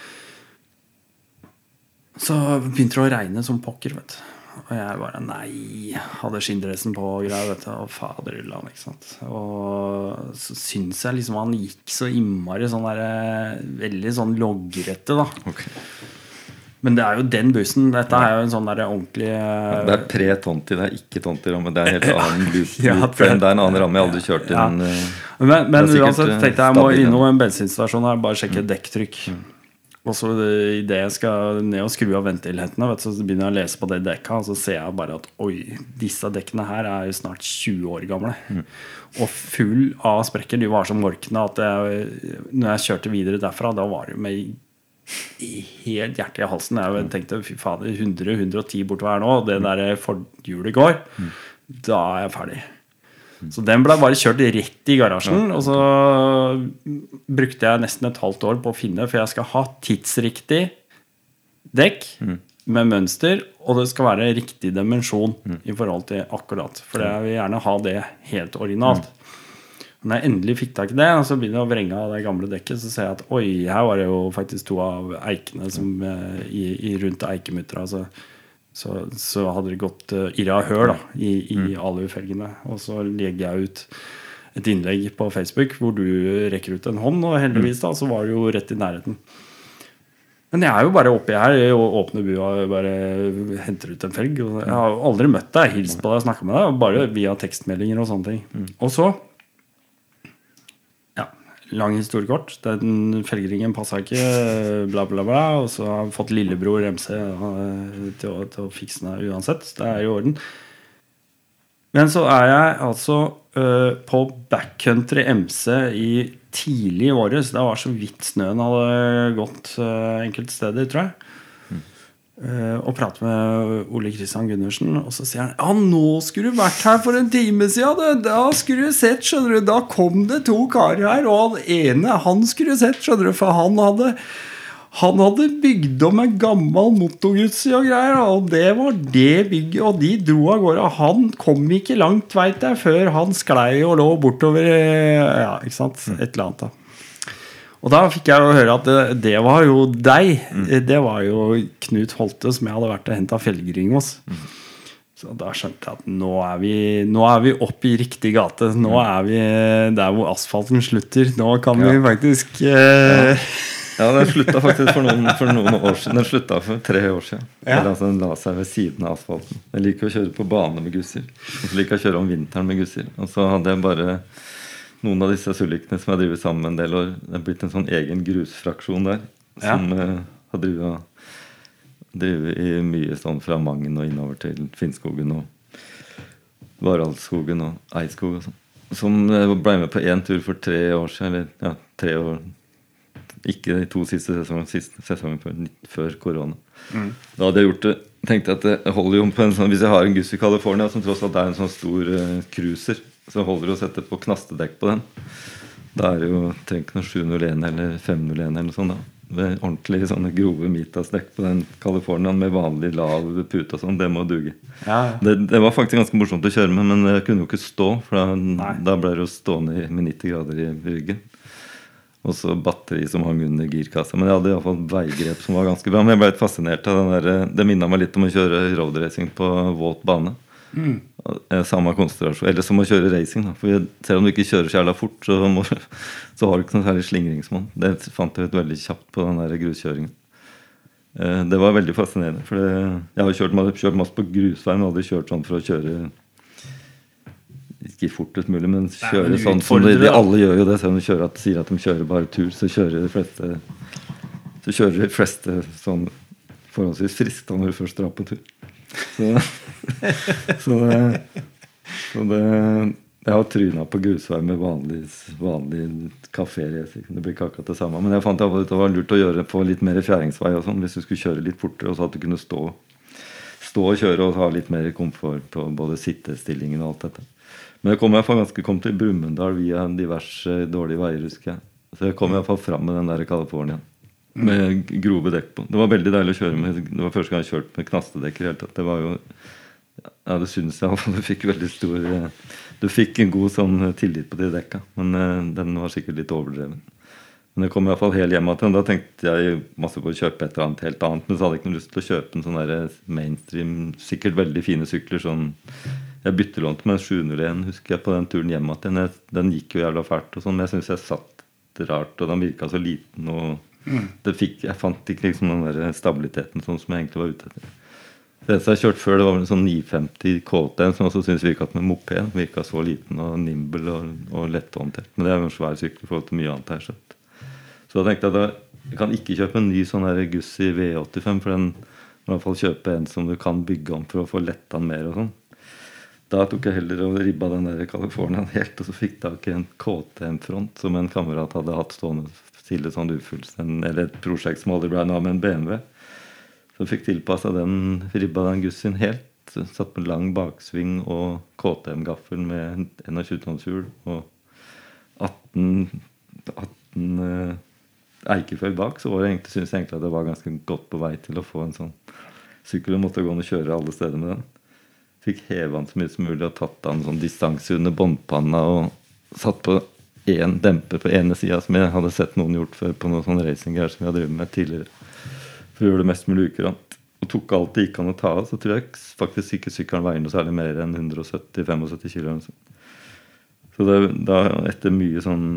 Så begynte det å regne som pokker. vet du. Og jeg bare Nei! Hadde skinndressen på og greier. vet du, Og faderullan. ikke sant. Og så syns jeg liksom han gikk så innmari sånn der, Veldig sånn logrete, da. Okay. Men det er jo den bussen. Dette er jo en sånn der ordentlig
ja, Det er pre-Tonti, det er ikke Tonti-ramme. Det er en helt annen bus. ja, det, er en annen ramme. Jeg aldri kjørt i den.
Men, men uansett tenkte jeg jeg må innom en bensinstasjon her, bare sjekke mm. dekktrykk. Mm. Og så idet jeg skal ned og skru av ventilhetene, vet så begynner jeg å lese på det dekka, og så ser jeg bare at oi, disse dekkene her er jo snart 20 år gamle. Og full av sprekker. De var så morkne at jeg, når jeg kjørte videre derfra, da var det jo med helt hjertet i halsen. Jeg tenkte fy fader, 100-110 bortover her nå, og det der forhjulet går, da er jeg ferdig. Så den ble bare kjørt rett i garasjen. Og så brukte jeg nesten et halvt år på å finne, for jeg skal ha tidsriktig dekk med mønster, og det skal være riktig dimensjon i forhold til akkurat. For jeg vil gjerne ha det helt originalt. Når jeg endelig fikk tak i det, og så begynner jeg å vrenge av det gamle dekket, så ser jeg at oi, her var det jo faktisk to av eikene som, eh, i, i rundt eikemutra. Altså, så, så hadde det gått uh, irra høl da, i, i alufelgene. Og så legger jeg ut et innlegg på Facebook hvor du rekker ut en hånd, og heldigvis da, så var det jo rett i nærheten. Men jeg er jo bare oppi her og åpner bua og bare henter ut en felg. Jeg har aldri møtt deg, hilst på deg og snakka med deg, bare via tekstmeldinger og sånne ting. Og så lang historie kort. Den felgringen passa ikke, bla, bla, bla. Og så har jeg fått lillebror MC eh, til å, til å fikse den uansett. Det er i orden. Men så er jeg altså uh, på backcountry MC i tidlig i. Så det var så vidt snøen hadde gått uh, enkelte steder, tror jeg. Eh, og prater med Ole Kristian Gundersen, og så sier han Ja, nå skulle du vært her for en time siden! Da skulle du sett, skjønner du. Da kom det to karer her, og han ene han skulle du sett, skjønner du, for han hadde han hadde bygd om en gammel motorgutsi og greier, og det var det bygget. Og de dro av gårde. Han kom ikke langt, veit jeg, før han sklei og lå bortover eh, Ja, ikke sant? Et eller annet, da. Og da fikk jeg jo høre at det, det var jo deg. Det var jo Knut Holte som jeg hadde vært og henta felgring hos. Så da skjønte jeg at nå er vi, nå er vi oppe i riktig gate. Nå er vi der hvor asfalten slutter. Nå kan vi faktisk eh,
Ja, den slutta faktisk for noen, for noen år siden. Den slutta for tre år siden.
Ja.
Eller, altså, den la seg ved siden av asfalten. Jeg liker å kjøre på bane med gusser. Og så liker jeg å kjøre om vinteren med gusser. Og så hadde jeg bare noen av disse sullikene som jeg har drevet sammen med en del år. Det er blitt en sånn egen grusfraksjon der.
Ja.
Som eh, har drevet, i mye sånn fra Mangen og innover til Finnskogen og Varaldskogen og Eidskog og sånn. Som eh, ble med på én tur for tre år siden. Eller ja, tre år Ikke de to siste sesongene, siste sesongen før, før korona. Da hadde jeg gjort det tenkte jeg at det holder jo på en sånn Hvis jeg har en Guss i California, som tross alt er en sånn stor eh, cruiser, så holder det å sette på knastedekk på den. Da er det jo trenger ikke noe 701 eller 501 eller noe sånt. da med ordentlig sånne grove Mitas-dekk på den Californiaen med vanlig lav pute og sånn, det må duge.
Ja.
Det, det var faktisk ganske morsomt å kjøre med, men jeg kunne jo ikke stå. For da, da ble det jo stående med 90 grader i ryggen. Og så batteri som hang under girkassa. Men jeg hadde iallfall veigrep som var ganske bra. Men jeg ble litt fascinert av den der, det minna meg litt om å kjøre roadracing på våt bane. Eh, Samme konsentrasjon. Eller som å kjøre racing. Da. For selv om du ikke kjører så jævla fort, så, må, så har du ikke noe særlig slingringsmonn. Det fant jeg ut veldig kjapt på den der gruskjøringen. Eh, Det var veldig fascinerende. For det, jeg har kjørt, kjørt masse på grusveien og aldri kjørt sånn for å kjøre Ikke fortest mulig, men kjøre
men
sånn som de, de alle gjør jo det. Selv om de kjører at, sier at de kjører bare tur, så kjører de fleste Så kjører de fleste sånn forholdsvis friskt da når du først drar på tur. Så, så så det Jeg har tryna på grusvei med vanlig, vanlig kaféracer. Det blir ikke akkurat det samme. Men jeg fant at det var lurt å gjøre på litt mer fjæringsvei og sånn, hvis du skulle kjøre litt fortere, og så at du kunne stå, stå og kjøre og ha litt mer komfort på både sittestillingen og alt dette. Men jeg kom, i hvert fall ganske, kom til Brumunddal via diverse dårlige veier, husker jeg. Så jeg kom i hvert fall fram med den der Californiaen. Med grove dekk på. Det var veldig deilig å kjøre med. Det var første gang jeg kjørte med knastedekk. i det hele tatt. Det var jo Ja, det syns jeg. Du fikk veldig stor eh, Du fikk en god sånn eh, tillit på de dekka. Men eh, den var sikkert litt overdreven. Men jeg kom i hvert fall helt hjem igjen. Da tenkte jeg masse på å kjøpe et eller annet helt annet. Men så hadde jeg ikke noe lyst til å kjøpe en sånn der mainstream, sikkert veldig fine sykler. sånn Jeg byttelånte med en 701, husker jeg, på den turen hjem igjen. Den gikk jo jævla fælt, og sånn, men jeg syns jeg satt rart, og den virka så liten. og det fikk, Jeg fant ikke liksom den der stabiliteten sånn som jeg egentlig var ute etter. Det eneste jeg kjørte før, det var en sånn 950 KT som jeg også syntes virka som en moped. Virka så liten og nimble og, og lett å håndtere. Men det er jo en svær sykkel i forhold til mye annet jeg har. Så da tenkte jeg at Jeg kan ikke kjøpe en ny sånn der Gussi V85, for den må i hvert fall kjøpe en som du kan bygge om for å få letta den mer og sånn. Da tok jeg heller og ribba den der Californiaen helt, og så fikk jeg tak i en KTM-front som en kamerat hadde hatt stående stille sånn ufullstendig, eller et prosjekt som aldri ble noe av med en BMW. Så fikk tilpassa den, ribba den Gussin helt. Satt med lang baksving og KTM-gaffel med 21 tonnshjul og 18, 18 uh, eikeføy bak. Så var jeg egentlig, synes egentlig at jeg var ganske godt på vei til å få en sånn sykkel. Og måtte gå og kjøre alle steder med den. Fikk heva den så mye som mulig og tatt av en sånn distanse under båndpanna og satt på én demper på ene sida, som jeg hadde sett noen gjort før på noen sånn racinggreier som jeg har drevet med tidligere. For å gjøre det mest mulig ukurant. Og tok alt det gikk an å ta av. Så tror jeg faktisk ikke sykkelen veier noe særlig mer enn 170-75 kg. Så det, da, etter mye sånn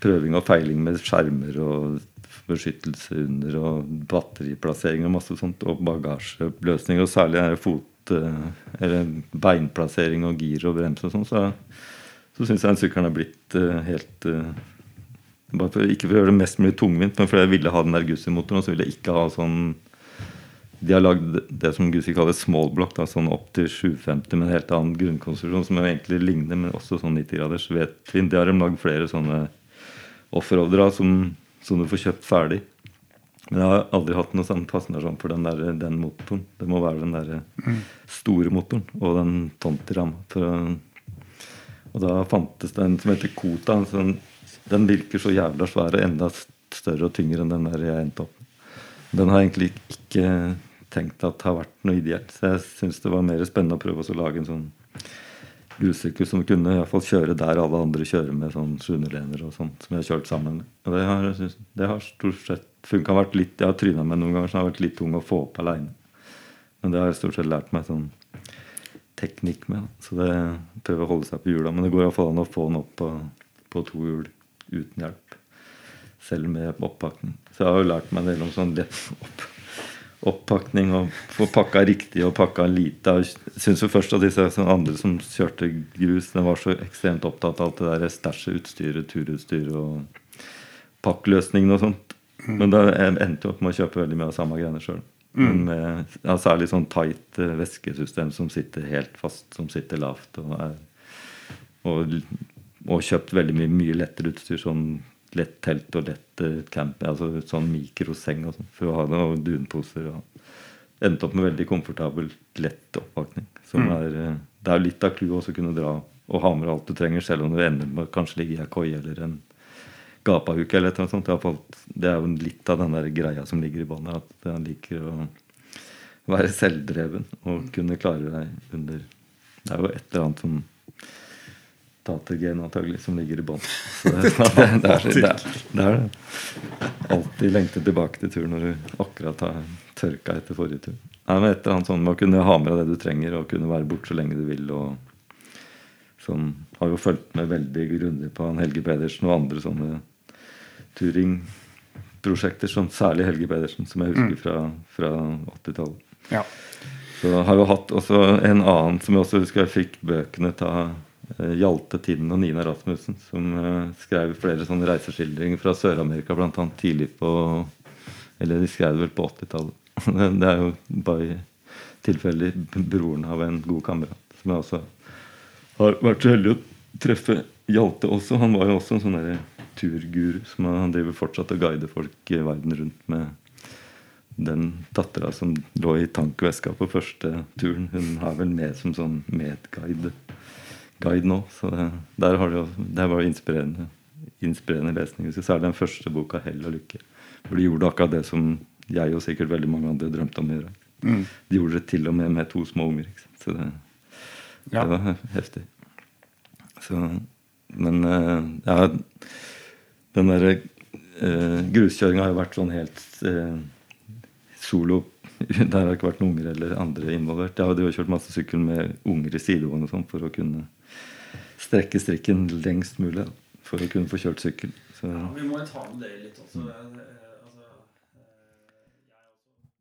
prøving og feiling med skjermer og beskyttelse under og batteriplassering og masse sånt, og bagasjeløsninger, og særlig fot eller beinplassering og gir og brems og sånn, så, så syns jeg den sykkelen er blitt uh, helt uh, bare for, Ikke for å gjøre det mest mulig tungvint, men fordi jeg ville ha den der Gussi-motoren, og så ville jeg ikke ha sånn de har lagd det som Gussi kaller small block, da, sånn opp til 750 med en helt annen grunnkonstruksjon, som egentlig ligner, men også sånn 90-graders vedtvinn. Det har de lagd flere sånne offroadere som, som du får kjøpt ferdig. Men jeg har aldri hatt noe sånn fascinasjon for den, der, den motoren. Det må være den der store motoren og den Tonti-ramma. Og da fantes det en som heter Kota. en Sånn, den virker så jævla svær og enda større og tyngre enn den der jeg endte opp med. Den har jeg egentlig ikke tenkt at har vært noe ideelt. Så jeg syns det var mer spennende å prøve å lage en sånn grusykkel som kunne i hvert fall kjøre der alle andre kjører med sånn sjunerlener og sånt, som jeg har kjørt sammen med. Og det har, synes, det har stort sett funka. Jeg har tryna med noen ganger, så det har vært litt tung å få opp aleine. Men det har jeg stort sett lært meg sånn teknikk med. Så det prøver å holde seg på hjula. Men det går iallfall an å få den opp på, på to hjul uten hjelp. Selv med oppakning. Så jeg har jo lært meg en del om sånn opp, oppakning og få pakka riktig og pakka lite. Jeg syns jo først at disse andre som kjørte grus, de var så ekstremt opptatt av alt det der stæsjeutstyret, turutstyr og pakkløsningene og sånt. Men da endte jeg opp med å kjøpe veldig mye av samme greiene sjøl. Mm. Ja, særlig sånn tight væskesystem som sitter helt fast, som sitter lavt. Og, er, og, og kjøpt veldig mye, mye lettere utstyr. sånn lett telt og lett uh, camp, altså sånn mikroseng og sånn, for å ha det, og dunposer. og Endte opp med veldig komfortabel, lett oppvakning. Som mm. er, uh, det er litt av clouet å kunne dra og ha med alt du trenger, selv om du ender med kanskje ligge i ei koie eller en gapahuk eller et eller annet sånt. Det er jo litt av den der greia som ligger i båndet, at han liker å være selvdreven og kunne klare deg under Det er jo et eller annet som datagen antagelig som ligger i bånn. Det, det, det, det, er det. Alltid lengter tilbake til tur når du akkurat har tørka etter forrige tur. Nei, men et eller annet sånn Med å kunne ha med deg det du trenger, og kunne være borte så lenge du vil. og Som har jo fulgt med veldig grundig på han Helge Pedersen og andre sånne turingprosjekter, som særlig Helge Pedersen, som jeg husker mm. fra, fra 80-tallet. Ja. Så har jo hatt også en annen som jeg også husker jeg fikk bøkene ta Hjalte Tinden og Nina Rasmussen, som uh, skrev flere sånne reiseskildringer fra Sør-Amerika, bl.a. tidlig på Eller de skrev det vel på 80-tallet. det er jo bare tilfeldig broren av en god kamerat, som jeg også har vært så heldig å treffe. Hjalte også. Han var jo også en sånn turguru som han driver fortsatt og guider folk i verden rundt med den dattera som lå i tankveska på første turen. Hun er vel med som sånn medguide guide nå. Så det, der har det, det var inspirerende, inspirerende lesning. Særlig den første boka, 'Hell og lykke'. For de gjorde akkurat det som jeg og sikkert veldig mange andre drømte om å gjøre. Mm. De gjorde det til og med med to små unger. Så det, ja. det var heftig. Så, men uh, ja, den derre uh, gruskjøringa har jo vært sånn helt uh, solo der har ikke vært noen unger eller andre involvert. Jeg hadde jo kjørt masse sykkel med unger i sidevogn og sånn for å kunne strekke strikken lengst mulig for å kunne få kjørt sykkel. Så.
Ja, vi må jo ta med det litt også.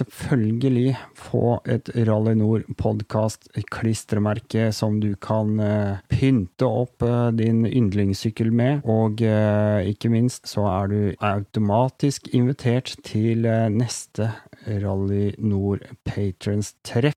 selvfølgelig få et Rally Nord podkast-klistremerke som du kan eh, pynte opp eh, din yndlingssykkel med, og eh, ikke minst så er du automatisk invitert til neste Rally Nord Patrons-treff.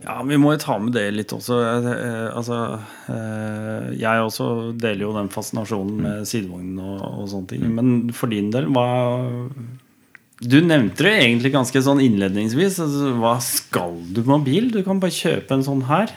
Ja, vi må jo ta med det litt også. Eh, altså, eh, jeg også deler jo den fascinasjonen med sidevognen og, og sånne ting. Men for din del, hva Du nevnte det egentlig ganske sånn innledningsvis. Altså, hva skal du med bil? Du kan bare kjøpe en sånn her.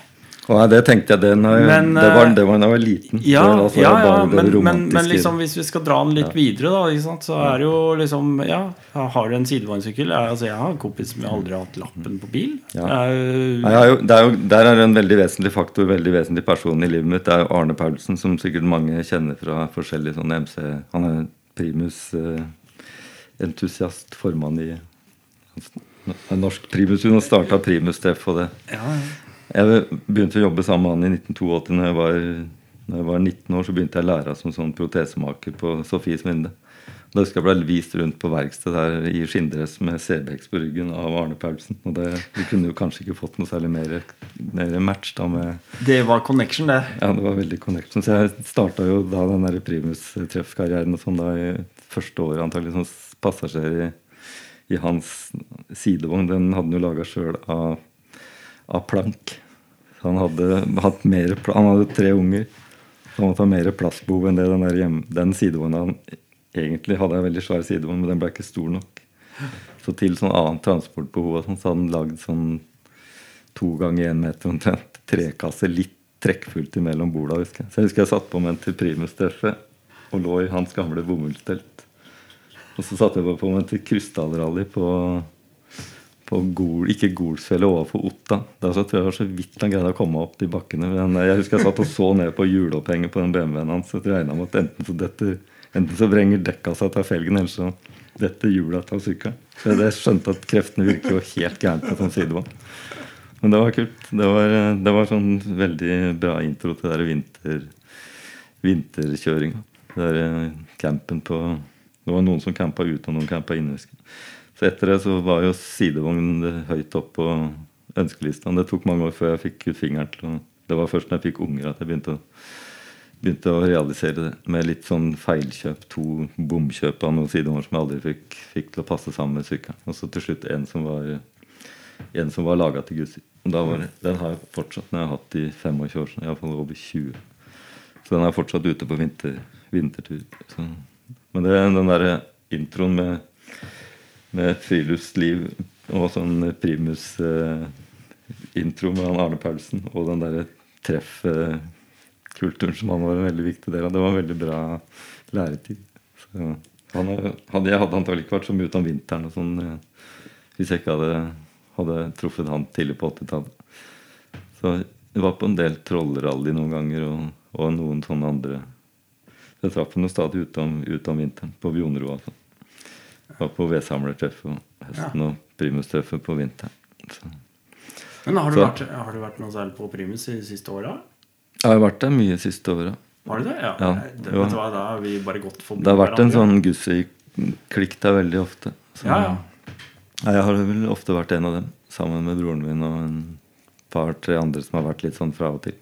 Og det tenkte jeg det, når
Men,
det, var,
eh,
det var da jeg var liten.
Ja,
altså
ja, ja men, men, men liksom, hvis vi skal dra den litt videre, da, så er det jo liksom Ja, har du en sidevognsykkel? Ja, Altså, jeg har en kompis som aldri har hatt lappen på bil.
Ja. Jeg har jo, det er jo, der er en veldig vesentlig faktor, veldig vesentlig person i livet mitt. Det er Arne Paulsen, som sikkert mange kjenner fra forskjellige sånne MC Han er primus-entusiast, formann i norsk primus. Hun har starta Primus-treff og det.
ja, ja.
Jeg begynte å jobbe sammen med han i 1982. Når jeg var, når jeg var 19 år, så begynte jeg å lære som sånn protesemaker på Sofies Minde. Da husker jeg ble vist rundt på verksted der i skinndress med Cebex på ryggen av Arne Paulsen. Og det, vi kunne jo kanskje ikke fått noe særlig mer, mer match da med
Det var connection, det.
Ja, det var veldig connection. Så jeg starta jo da den der Primus-treffkarrieren og sånn da i første året antagelig som passasjer i, i hans sidevogn. Den hadde han jo laga sjøl av, av plank. Så han hadde hatt mer Han hadde tre unger. Så han måtte ha mer plassbehov enn det den, der hjem, den sidevogna han egentlig hadde. en veldig svær sidevogn, men den ble ikke stor nok. Så til sånn annet transportbehov sånn, så hadde han lagd sånn to ganger én meter omtrent trekasse, litt trekkfullt imellom borda. husker jeg. Så jeg husker jeg satt på meg en til Primus-treffet og lå i hans gamle bomullstelt. Og så satte jeg på meg en til krystallrally på, på Gol, ikke Golsfjellet, overfor Otta. Da så tror jeg det var så vidt han greide å komme opp de bakkene. Men jeg husker jeg satt og så ned på hjulopphenget på den BMW-en hans. Jeg regna med at enten så, detter, enten så vrenger dekka seg til felgen, eller så detter hjulet av sykkelen. Så jeg skjønte at kreftene virker jo helt gærent på sånn sidevogn. Men det var kult. Det var, det var sånn veldig bra intro til den vinter, vinterkjøringa. Der eh, campen på Det var noen som campa ute, og noen campa inne. Så etter det så var jo sidevogn høyt opp på ønskelista. Det tok mange år før jeg fikk ut fingeren til å Det var først når jeg fikk unger at jeg begynte å, begynte å realisere det. Med litt sånn feilkjøp. To bomkjøp av noen sidevogner som jeg aldri fikk, fikk til å passe sammen med sykkelen. Og så til slutt en som var en var laga til Gussi. Den har jeg fortsatt den har jeg hatt i 25 år. Så Iallfall over 20. Så den er fortsatt ute på vinter, vintertur. Så. Men det, den derre introen med, med friluftsliv og sånn primus-intro med han Arne Paulsen og den derre treff-kulturen som han var en veldig viktig del av, det var en veldig bra læretid. Så han hadde, jeg hadde antagelig ikke vært så mye ute om vinteren og sånn eh, hvis jeg ikke hadde, hadde truffet han tidlig på 80-tallet. Så jeg var på en del trollrally noen ganger, og, og noen sånne andre. Jeg traff ham stadig ute om, ute om vinteren, på Bjonro. Altså. Var på vedsamlertreffet om høsten og primustreffet på vinteren. Så.
Men har du,
Så-
vært, har du vært noe særlig på Primus de siste åra?
Jeg har vært der mye siste åra.
Har du det? Ja.
Ja,
det, vet du hva, da har vi bare gått forbi
Det har vært en sånn Gussi-klikk der veldig ofte. Så,
Ja, ja.
Jeg har vel ofte vært en av dem, sammen med broren min og en par-tre andre som har vært litt sånn fra og til.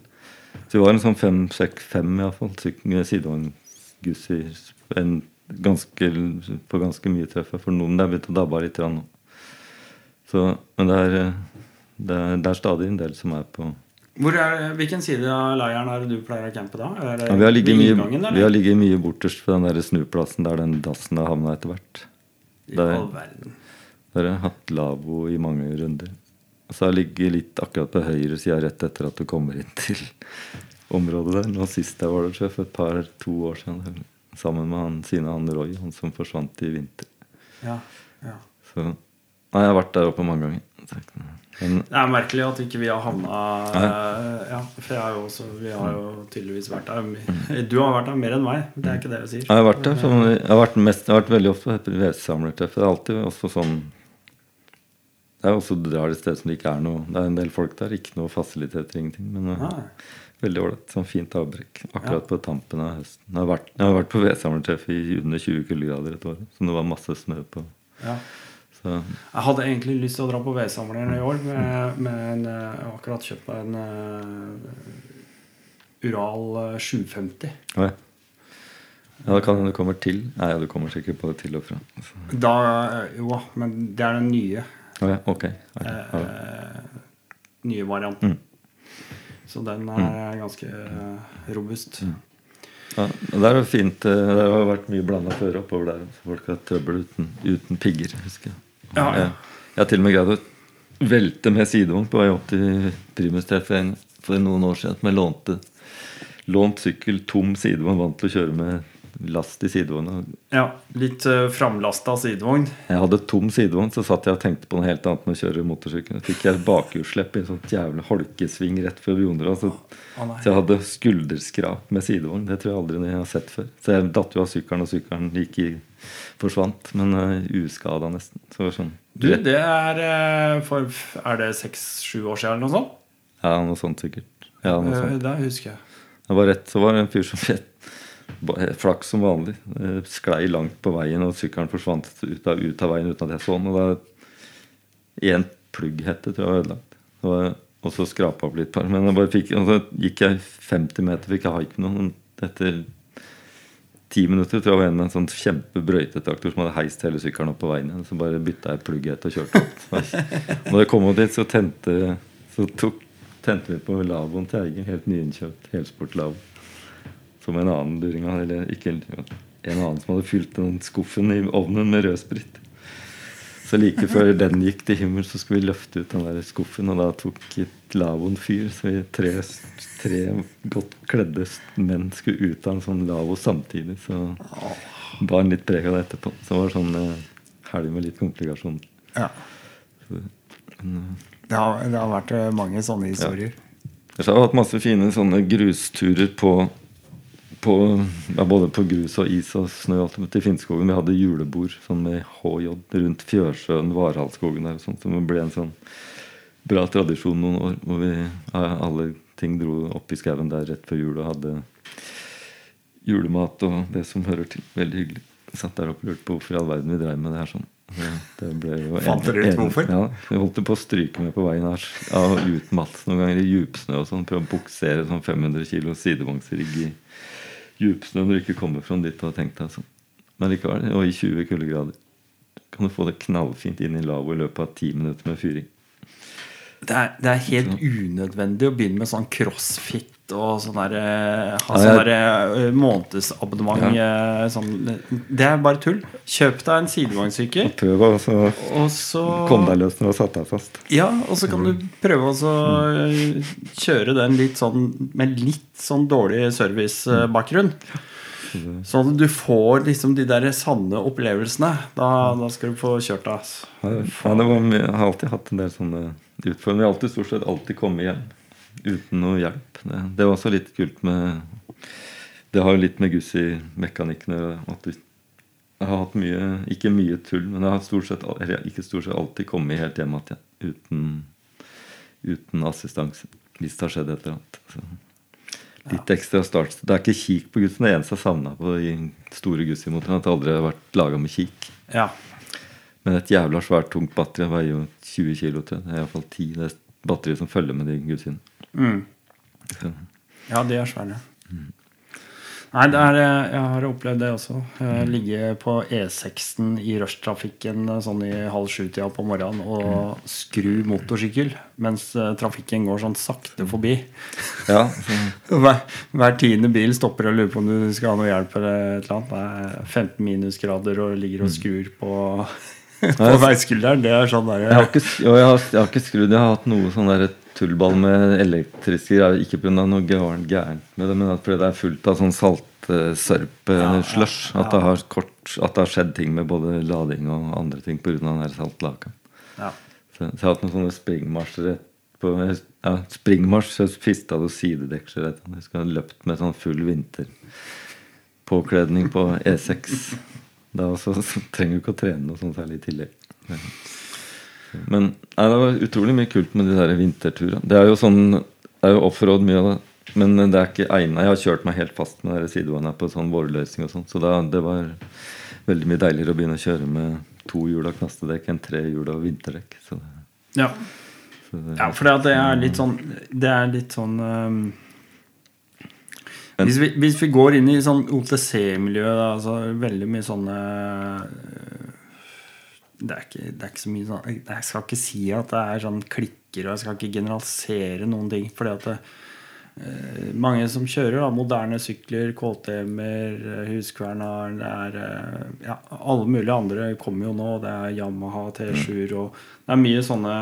Så vi var en sånn fem, seks, fem iallfall. Sidevogn-Gussi en ganske, på ganske mye treffe For noen er begynt å dabbe litt nå. Så, men det er, det, er, det er stadig en del som er på
er, hvilken side av leiren er det du pleier å campe da? Det
ja, Vi har ligget mye,
inngangen, eller?
vi har ligget mye borterst på den der snuplassen der den dassen har havna etter hvert.
I
det er-
all verden.
Der har jeg hatt lavvo i mange runder. Og så har jeg ligget litt akkurat på høyre sida rett etter at du kommer inn til området der. Nå sist jeg var der, for et par, to år siden. Sammen med han siden han Roy, han som forsvant i vinter.
Ja, ja.
Så Nei, jeg har vært der oppe mange ganger. Men
Det er merkelig at ikke vi har havna Ja, for jeg har jo også, vi har jo tydeligvis vært der. Du har vært der mer enn meg. Det er ikke det jeg sier.
jeg har vært der. Sånn, jeg, har vært mest, jeg har vært veldig ofte på vedsamlertreff. Det er alltid også sånn Det er også drar et sted som det ikke er noe Det er en del folk der, ikke noe fasiliteter, ingenting. Men uh,
Nei.
Veldig ålreit. Sånn fint avbrekk. Akkurat
Ja.
på tampen av høsten. Jeg har vært, jeg har vært på vedsamlertreff i under 20 kuldegrader et år, som det var masse snø på.
Ja.
Så
Jeg hadde egentlig lyst til å dra på vedsamleren i år, men, eh, jeg har akkurat kjøpt en uh, Ural eh, 750.
ja. ja, da kan hende du kommer til. Nei, du kommer sikkert på det til og fra. Så,
Da, eh, jo, men det er den nye.
ja, ok. ok.
eh, nye varianten.
Mm.
Så den er ganske eh, robust.
Ja, det er jo fint. eh, Det har vært mye blanda føre oppover der. Folk har trøbbel uten, uten pigger, husker jeg.
Ja, ja.
Jeg, jeg har til og med greid å velte med sidevogn på vei opp til Primus-treffet for noen år siden. Med lånte, lånt sykkel, tom sidevogn, vant til å kjøre med last i sidevogna.
Ja, litt uh, framlasta sidevogn.
Jeg hadde tom sidevogn, så satt jeg og tenkte på noe helt annet med å kjøre motorsykkel. Så fikk jeg bakhjulsslipp i en sånn jævlig holkesving rett før Bjondra. Så,
Å,
så jeg hadde skulderskrap med sidevogn. Det tror jeg aldri jeg har sett før. Så jeg datt jo av sykkelen, og sykkelen gikk i forsvant. Men uh, uskada nesten. Så det var sånn
Du, det er uh, for Er det seks-sju år siden eller noe sånt?
Ja, noe sånt sikkert. Ja, noe
Eh,
sånt.
Det husker jeg.
Det var rett, så var det en fyr som ba- Flaks som vanlig. eh, Sklei langt på veien, og sykkelen forsvant ut av, ut av veien uten at jeg så den. Og da Én plugghette tror jeg var ødelagt. Og, Og så skrapa opp litt par. Men fikk, og så gikk jeg 50 meter, fikk jeg haik noen. Etter ti minutter tror jeg var en en sånn kjempebrøytetraktor som hadde heist hele sykkelen opp på veien igjen. Så bare bytta jeg plugghette og kjørte opp. Når jeg kom opp dit, så tente, så tok, tente vi på lavvoen til Eigen. Helt nyinnkjøpt helsport-lavvo. Som en annen luring eller ikke en annen som hadde fylt den skuffen i ovnen med rødsprit. Så like før den gikk til himmelen, så skulle vi løfte ut den der skuffen, og da tok lavvoen fyr. Så vi tre, tre godt kledde menn skulle ut av en sånn lavvo samtidig. Så bar litt preg av det etterpå. Så det var sånn eh, helg med litt komplikasjoner.
Ja.
Så, men, eh,
Det har, det har vært eh, mange sånne historier.
Ellers har vi hatt masse fine sånne grusturer på, på ja, Både på grus og is og snø og alt til Finnskogen. Vi hadde julebord sånn med HJ rundt Fjørsjøen, Varhalskogen der sånt. Som ble en sånn bra tradisjon noen år. Hvor vi alle ting dro opp i skauen der rett før jul og hadde julemat og det som hører til. Veldig hyggelig. Satt der oppe og lurte på hvorfor i all verden vi dreiv med det her sånn. Det, det ble jo
Fant dere ut hvorfor?
Ja, vi holdt på å stryke med på veien her. Ja, utmatt noen ganger i djupsnø og sånn. Prøve å buksere sånn 500 kilo sidevognsrigg i djupsnø når du ikke kommer fra dit du har tenkt deg sånn. Men likevel, og i 20 kuldegrader. Kan du få det knallfint inn i lavvo i løpet av 10 minutter med fyring.
Det er, det er helt unødvendig å begynne med sånn crossfit og sånn der eh, Ha sånn der eh, månedsabonnement. Ja. Sånn, det er bare tull. Kjøp deg en sidevognssykkel,
Prøv å så
og så
komme deg løs når du har satt deg fast.
Ja, og så kan du prøve å eh, kjøre den litt sånn med litt sånn dårlig servicebakgrunn. Sånn at du får liksom de der sanne opplevelsene. Da, da skal du få kjørt deg.
Ja, det var, jeg har alltid hatt en del sånne utfordringer. Har alltid stort sett alltid kommet hjem uten noe hjelp. Det, det var også litt kult med Det har jo litt med Gussi-mekanikken å gjøre. at Jeg har hatt mye Ikke mye tull, men jeg har stort sett, ikke stort sett alltid kommet helt hjem igjen uten, uten assistanse. Hvis det har skjedd et eller annet. Så. Litt ekstra start. Det er ikke kik på Gussi. Det eneste jeg savna på de store Gussi-motorene, at det aldri har vært laga med kik.
Ja.
Men et jævla svært tungt batteri veier jo 20 kilo til. Det er iallfall 10. Det er batteriet som følger med de gudsene.
Mm. Ja, de er svære. Nei, det er, eh, jeg har opplevd det også. Jeg ligger på E6-en i rushtrafikken eh, sånn i halv sju-tida på morgenen og skru motorsykkel mens eh, trafikken går sånn sakte forbi.
Ja,
Hver, hver tiende bil stopper og lurer på om du skal ha noe hjelp eller et eller annet. Det er 15 minusgrader og ligger og skrur på, på veiskulderen. Det er sånn
jeg, har ikke, jo, jeg, har, jeg har ikke skrudd. Jeg har hatt noe sånn der tullball med elektriske greier. Ikke pga. noe gærent med det, men fordi det er fullt av sånn saltsørpe-slush.
ja,
At, det har kort- at det har skjedd ting med både lading og andre ting pga. den der saltlaka.
ja.
Så, så jeg har hatt noen sånne springmarsjer på ja, Springmarsj, så fista du sidedeksel. Jeg skulle ha løpt med sånn full vinterpåkledning på E6. Da også, så trenger du ikke å trene noe sånt særlig i tillegg. Men nei, det var utrolig mye kult med de der vinterturene. Det er jo sånn Det er jo offroad mye av det. Men det er ikke egnet. Jeg har kjørt meg helt fast med sidevogna på sånn vårløsning og sånn. Så da, det var veldig mye deiligere å begynne å kjøre med to hjul av knastedekk enn tre hjul av vinterdekk. Så,
ja.
så det,
Ja, for det er litt sånn Det er litt sånn
Men-
hvis, vi, hvis vi går inn i sånn OTC-miljø, altså veldig mye sånne øh, det er, ikke, det er ikke så mye sånn Jeg skal ikke si at det er sånn klikker, og jeg skal ikke generalisere noen ting. Fordi at det, eh, mange som kjører da, moderne sykler, KTM-er, eh, er eh, ja, Alle mulige andre kommer jo nå. Det er Yamaha T7-er og Det er mye sånne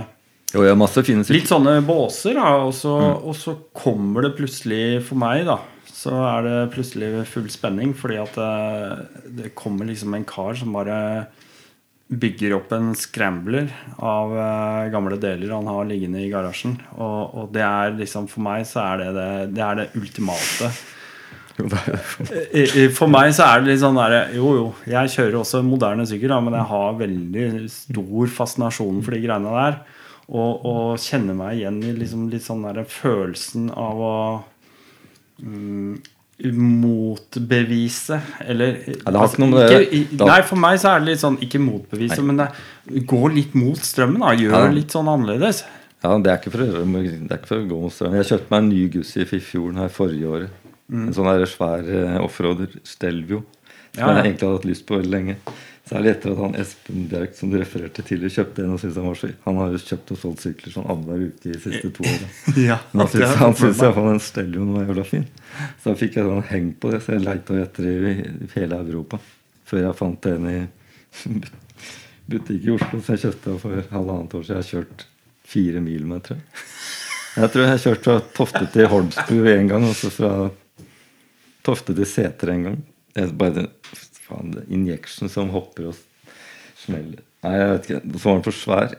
jo.
Litt sånne båser, da. Og så, og så kommer det plutselig for meg, da. Så er det plutselig full spenning, fordi at det, det kommer liksom en kar som bare bygger opp en scrambler av eh, gamle deler han har liggende i garasjen. Og, og det er liksom For meg så er det det, det, er det ultimate. I- i- For meg så er det litt sånn der Jo, jo, jeg kjører også moderne sykkel, men jeg har veldig stor fascinasjon for de greiene der. Og, og kjenner meg igjen i liksom litt sånn der følelsen av å motbevise Eller
Ja, det har ikke noe med det-
ikke, Nei, for meg så er det litt sånn Ikke motbevise, men det går litt mot strømmen. da Gjør
Ja.
litt sånn annerledes.
Ja, det er ikke for det er ikke for å gå mot strømmen. Jeg kjøpte meg en ny Gussi i fjorden her forrige året. En sånn der svær eh, offroader, Stelvio, som
Ja,
jeg egentlig hadde hatt lyst på veldig lenge. Særlig etter at han Espen Bjerk som du refererte til, kjøpte en og syntes han var så Han har jo kjøpt og solgt sykler sånn annenhver uke de siste to åra.
Ja,
Men han syntes, iallfall den Stellioen var jævla fin. Så da fikk jeg sånn heng på det, så jeg leita etter det i hele Europa. Før jeg fant en i butikk i Oslo som jeg kjøpte for halvannet år siden. Jeg har kjørt fire mil med, tror jeg. Jeg tror jeg har kjørt fra Tofte til Holmsbu en gang, og så fra Tofte til Seter en gang. Jeg bare, faen, det er Injection som hopper og smeller. Nei, jeg vet ikke. Så var den for svær.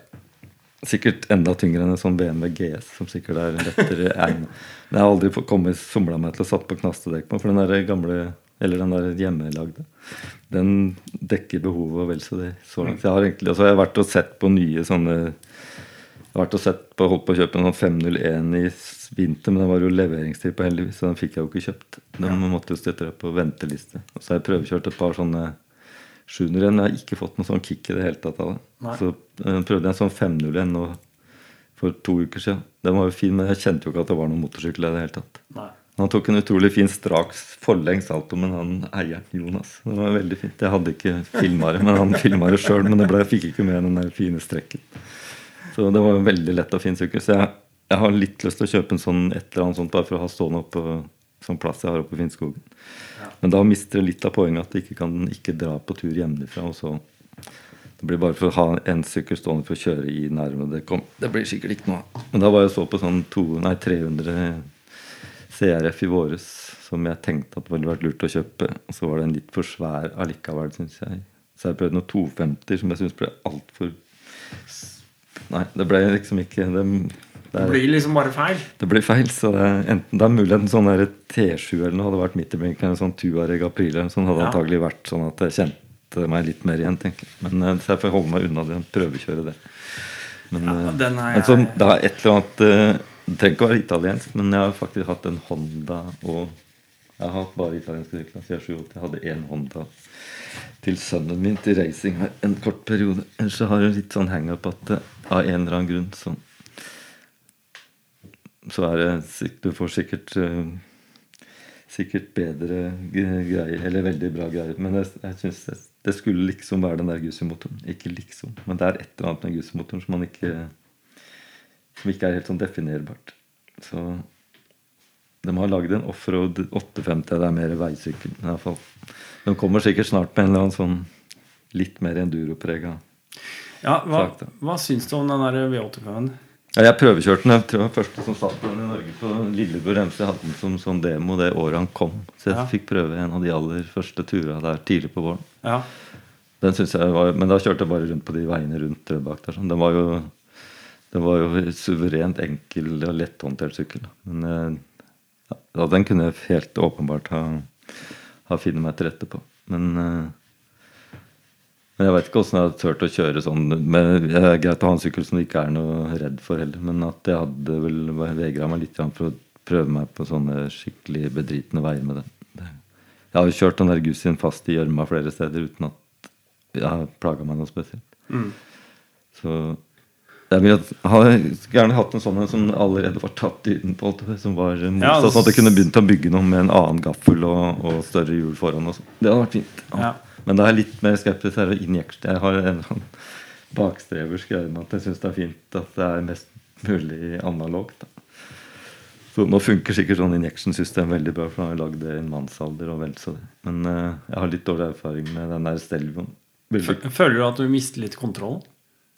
Sikkert enda tyngre enn en sånn BMW GS, som sikkert er lettere egnet. Jeg har aldri kommet somla meg til å satt på knastedekk på, for den der gamle eller den der hjemmelagde, den dekker behovet og vel så det. Så langt. Jeg har egentlig, altså jeg har vært og sett på nye sånne Jeg har vært og sett på, holdt på å kjøpe en sånn 501 i vinter, men det var jo leveringstid på heldigvis, så den fikk jeg jo ikke kjøpt. Den måtte jo støtte på venteliste. Og så har jeg prøvekjørt et par sånne 701, men jeg har ikke fått noe sånn kick i det hele tatt av det.
Nei.
Så jeg prøvde jeg en sånn 501 nå for to uker siden. Den var jo fin, men jeg kjente jo ikke at det var noen motorsykkel i det hele tatt.
Nei.
Han tok en utrolig fin straks forlengs salto, men han eieren, Jonas Det var veldig fint. Jeg hadde ikke filma det, men han filma det sjøl. Men det ble, jeg fikk ikke med den der fine strekken. Så det var veldig lett og fin sykkel. Så jeg, jeg har litt lyst til å kjøpe en sånn et eller annet sånt bare for å ha stående oppe sånn plass jeg har oppe i Finnskogen. Men da mister det litt av poenget at du ikke kan ikke dra på tur hjemmefra. Og så det blir bare for å ha en sykkel stående for å kjøre i nærmere Det, kom, det blir sikkert ikke noe av. Men da var jeg så på sånn to, nei, 300 CRF i våres som jeg tenkte at det ville vært lurt å kjøpe. Og så var den litt for svær allikevel, syns jeg. Så jeg prøvde noen 250 som jeg syns ble altfor Nei, det ble liksom ikke det, det,
Det
er,
blir liksom bare feil.
det blir feil. Så det er, enten det er mulig en sånn der T7 eller noe hadde vært midt i blinken. En sånn Tuareg Aprile. Sånn hadde
Ja.
antagelig vært sånn at jeg kjente meg litt mer igjen, tenker jeg. Men eh, så jeg får holde meg unna det. Prøvekjøre det. Men,
Ja,
eh,
den er
men sånn, det er et eller annet eh, Det trenger ikke å være italiensk, men jeg har faktisk hatt en Honda og Jeg har hatt bare italienske sykler siden 87. Jeg hadde én Honda til sønnen min til racing en kort periode. Ellers så har jeg litt sånn hangup at det, av en eller annen grunn så Så er det Du får sikkert eh, sikkert bedre greier, eller veldig bra greier. Men jeg, jeg synes det, det skulle liksom være den der Gussi-motoren. Ikke liksom. Men det er et eller annet med Gussi-motoren som man ikke Som ikke er helt sånn definerbart. Så de har lagd en offroad 850. Det er mer veisykkel. i hvert fall. De kommer sikkert snart med en eller annen sånn litt mer enduroprega
Ja, hva,
Sak,
hva syns du om den der V85-en?
Ja, jeg prøvekjørte den. Jeg tror jeg var første som satt den i Norge på Lillebror MC. Hadde den som sånn demo det året han kom. Så jeg
Ja.
fikk prøve en av de aller første turene der tidlig på våren.
Ja.
Den synes jeg var, Men da kjørte jeg bare rundt på de veiene rundt bak der. Sånn. Den var jo den var jo suverent enkel og letthåndtert sykkel. Men eh, ja, den kunne jeg helt åpenbart ha, ha funnet meg til rette på. Men eh, men jeg vet ikke åssen jeg hadde turt å kjøre sånn. Men det er greit å ha en sykkel som du ikke er noe redd for heller. Men at jeg hadde vel vegra meg litt for å prøve meg på sånne skikkelig bedritne veier med den. Jeg har jo kjørt den der Gussien fast i gjørma flere steder uten at jeg har plaga meg noe spesielt.
Mm.
Så jeg ville gjerne hatt en sånn som allerede var tatt utenpå. som var motsatt,
Ja,
sånn at jeg kunne begynt å bygge noe med en annen gaffel og, og større hjul foran. Og sånn. det hadde vært fint.
Ja.
Men da er jeg litt mer skeptisk til injekte. Jeg har en sånn bakstreversk greie med at jeg syns det er fint at det er mest mulig analogt. Så nå funker sikkert sånn injection-system veldig bra, for da har lagd det i en mannsalder og vel så det. Men uh, jeg har litt dårlig erfaring med den der Stelvioen.
Føler du at du mister litt kontroll?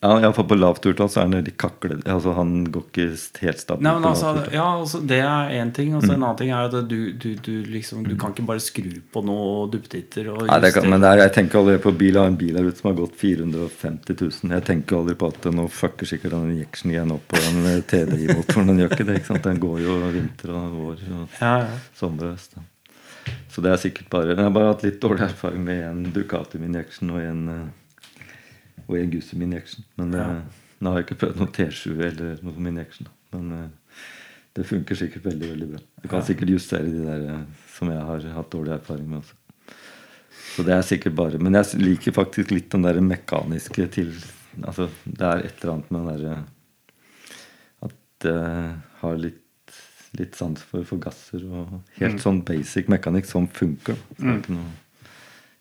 Ja, iallfall på lavt urtall så er han veldig kaklete. Altså, han går ikke helt stabilt.
Nei, men altså, ja, altså Det er én ting. Og så en annen ting er at du, du, du liksom Du kan ikke bare skru på noe duppetitter og
Nei, det kan, men det er, jeg tenker aldri på bil. Jeg har en bil her ute som har gått 450 000. Jeg tenker aldri på at nå fucker sikkert den injection igjen opp på den eh, TDI-motoren. Den gjør ikke det. ikke sant? Den går jo vinter og vår og
Ja, ja.
sommer og høst. Så det er sikkert bare Jeg har bare hatt litt dårlig erfaring med en Ducati injection og en, eh, og en Gussi min injection. Men
Ja.
eh, nå har jeg ikke prøvd noe T7 eller noe med injection. da. Men eh, det funker sikkert veldig veldig bra. Du kan
Ja.
sikkert justere de der eh, som jeg har hatt dårlig erfaring med også. Så det er sikkert bare Men jeg liker faktisk litt den der mekaniske til Altså, det er et eller annet med den derre At jeg har litt, litt sans for forgasser og helt sånn basic mekanikk som funker. Så er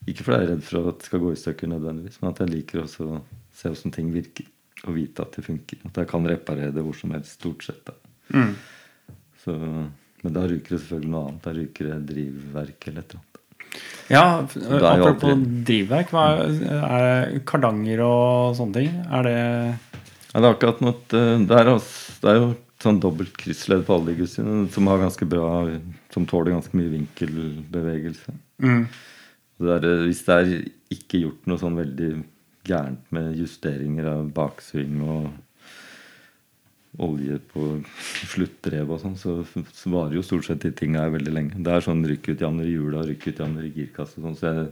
ikke, fordi jeg er redd for at det skal gå i stykker nødvendigvis, men at jeg liker også å se hvordan ting virker. Og vite at det funker. At jeg kan reparere det hvor som helst, stort sett.
Mm.
Så, men da ryker det selvfølgelig noe annet. Da ryker det drivverk eller et eller annet.
ja apropos
aldri-
drivverk, hva er, det kardanger og sånne ting? Er det
Ja, det er akkurat noe at, det, er, det er jo sånn dobbelt kryssledd på alle de gussene som har ganske bra Som tåler ganske mye vinkelbevegelse.
mm.
Det er, eh, hvis det er ikke gjort noe sånn veldig gærent med justeringer av baksving og olje på sluttdrev og sånn, så, så varer jo stort sett de tinga veldig lenge. Det er sånn rykkutjamner i hjula, rykkutjamner i girkasse og sånn. Så jeg,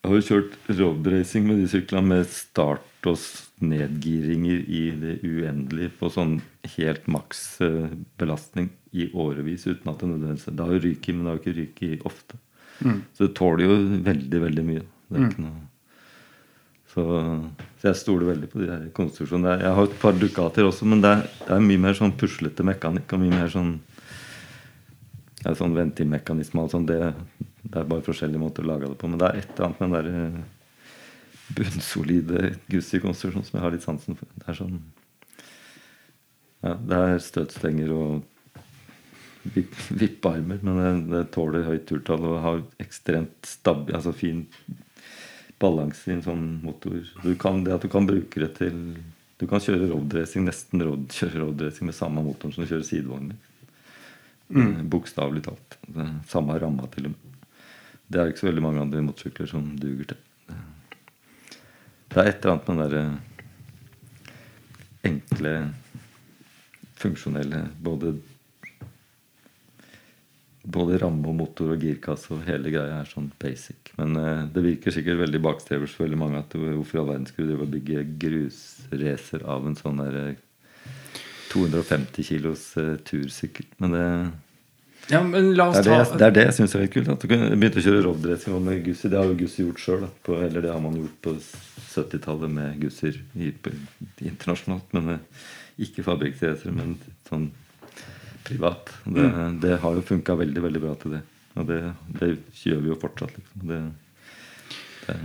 jeg har jo kjørt roadracing med de syklene med start og nedgiringer i det uendelige på sånn helt maks eh, belastning i årevis uten at det nødvendigvis Det har jo ryket, men det har jo ikke ryket ofte.
Mm.
Så det tåler jo veldig, veldig mye. Det er ikke noe så, så jeg stoler veldig på de der konstruksjonene. Jeg har et par dukater også, men det er, det er mye mer sånn puslete mekanikk. Og mye mer sånn ja, sånn ventilmekanisme og sånn. Det, det er bare forskjellige måter å lage det på. Men det er et eller annet med den der eh, bunnsolide Gussi-konstruksjonen som jeg har litt sansen for. Det er sånn ja, Det er støtstenger og vipp, vippearmer, men det, det tåler høyt turtall og har ekstremt stab, altså fin balanse i en sånn motor. Du kan, det at du kan bruke det til Du kan kjøre roadracing, nesten road, kjøre roadracing med samme motoren som du kjører sidevogner. Mm. Bokstavelig talt. Samme ramma til og med. Det er ikke så veldig mange andre motorsykler som duger til. Det er et eller annet med den derre enkle, funksjonelle Både både ramme og motor og girkasse og hele greia er sånn basic. Men eh, det virker sikkert veldig bakstreversk for veldig mange at hvorfor i all verden skulle du drive og bygge grusracer av en sånn der eh, 250 kilos eh, tursykkel. Men det,
Ja, men la
det er det,
ta
det, er det jeg syns er kult. At du begynte å kjøre roadracing med Gussi. Det har jo Gussi gjort sjøl. Eller det har man gjort på 70-tallet med Gussier internasjonalt. Men eh, ikke fabrikksracere, men sånn privat. Det, det har jo funka veldig veldig bra til det. Og det, det gjør vi jo fortsatt. Liksom. Det,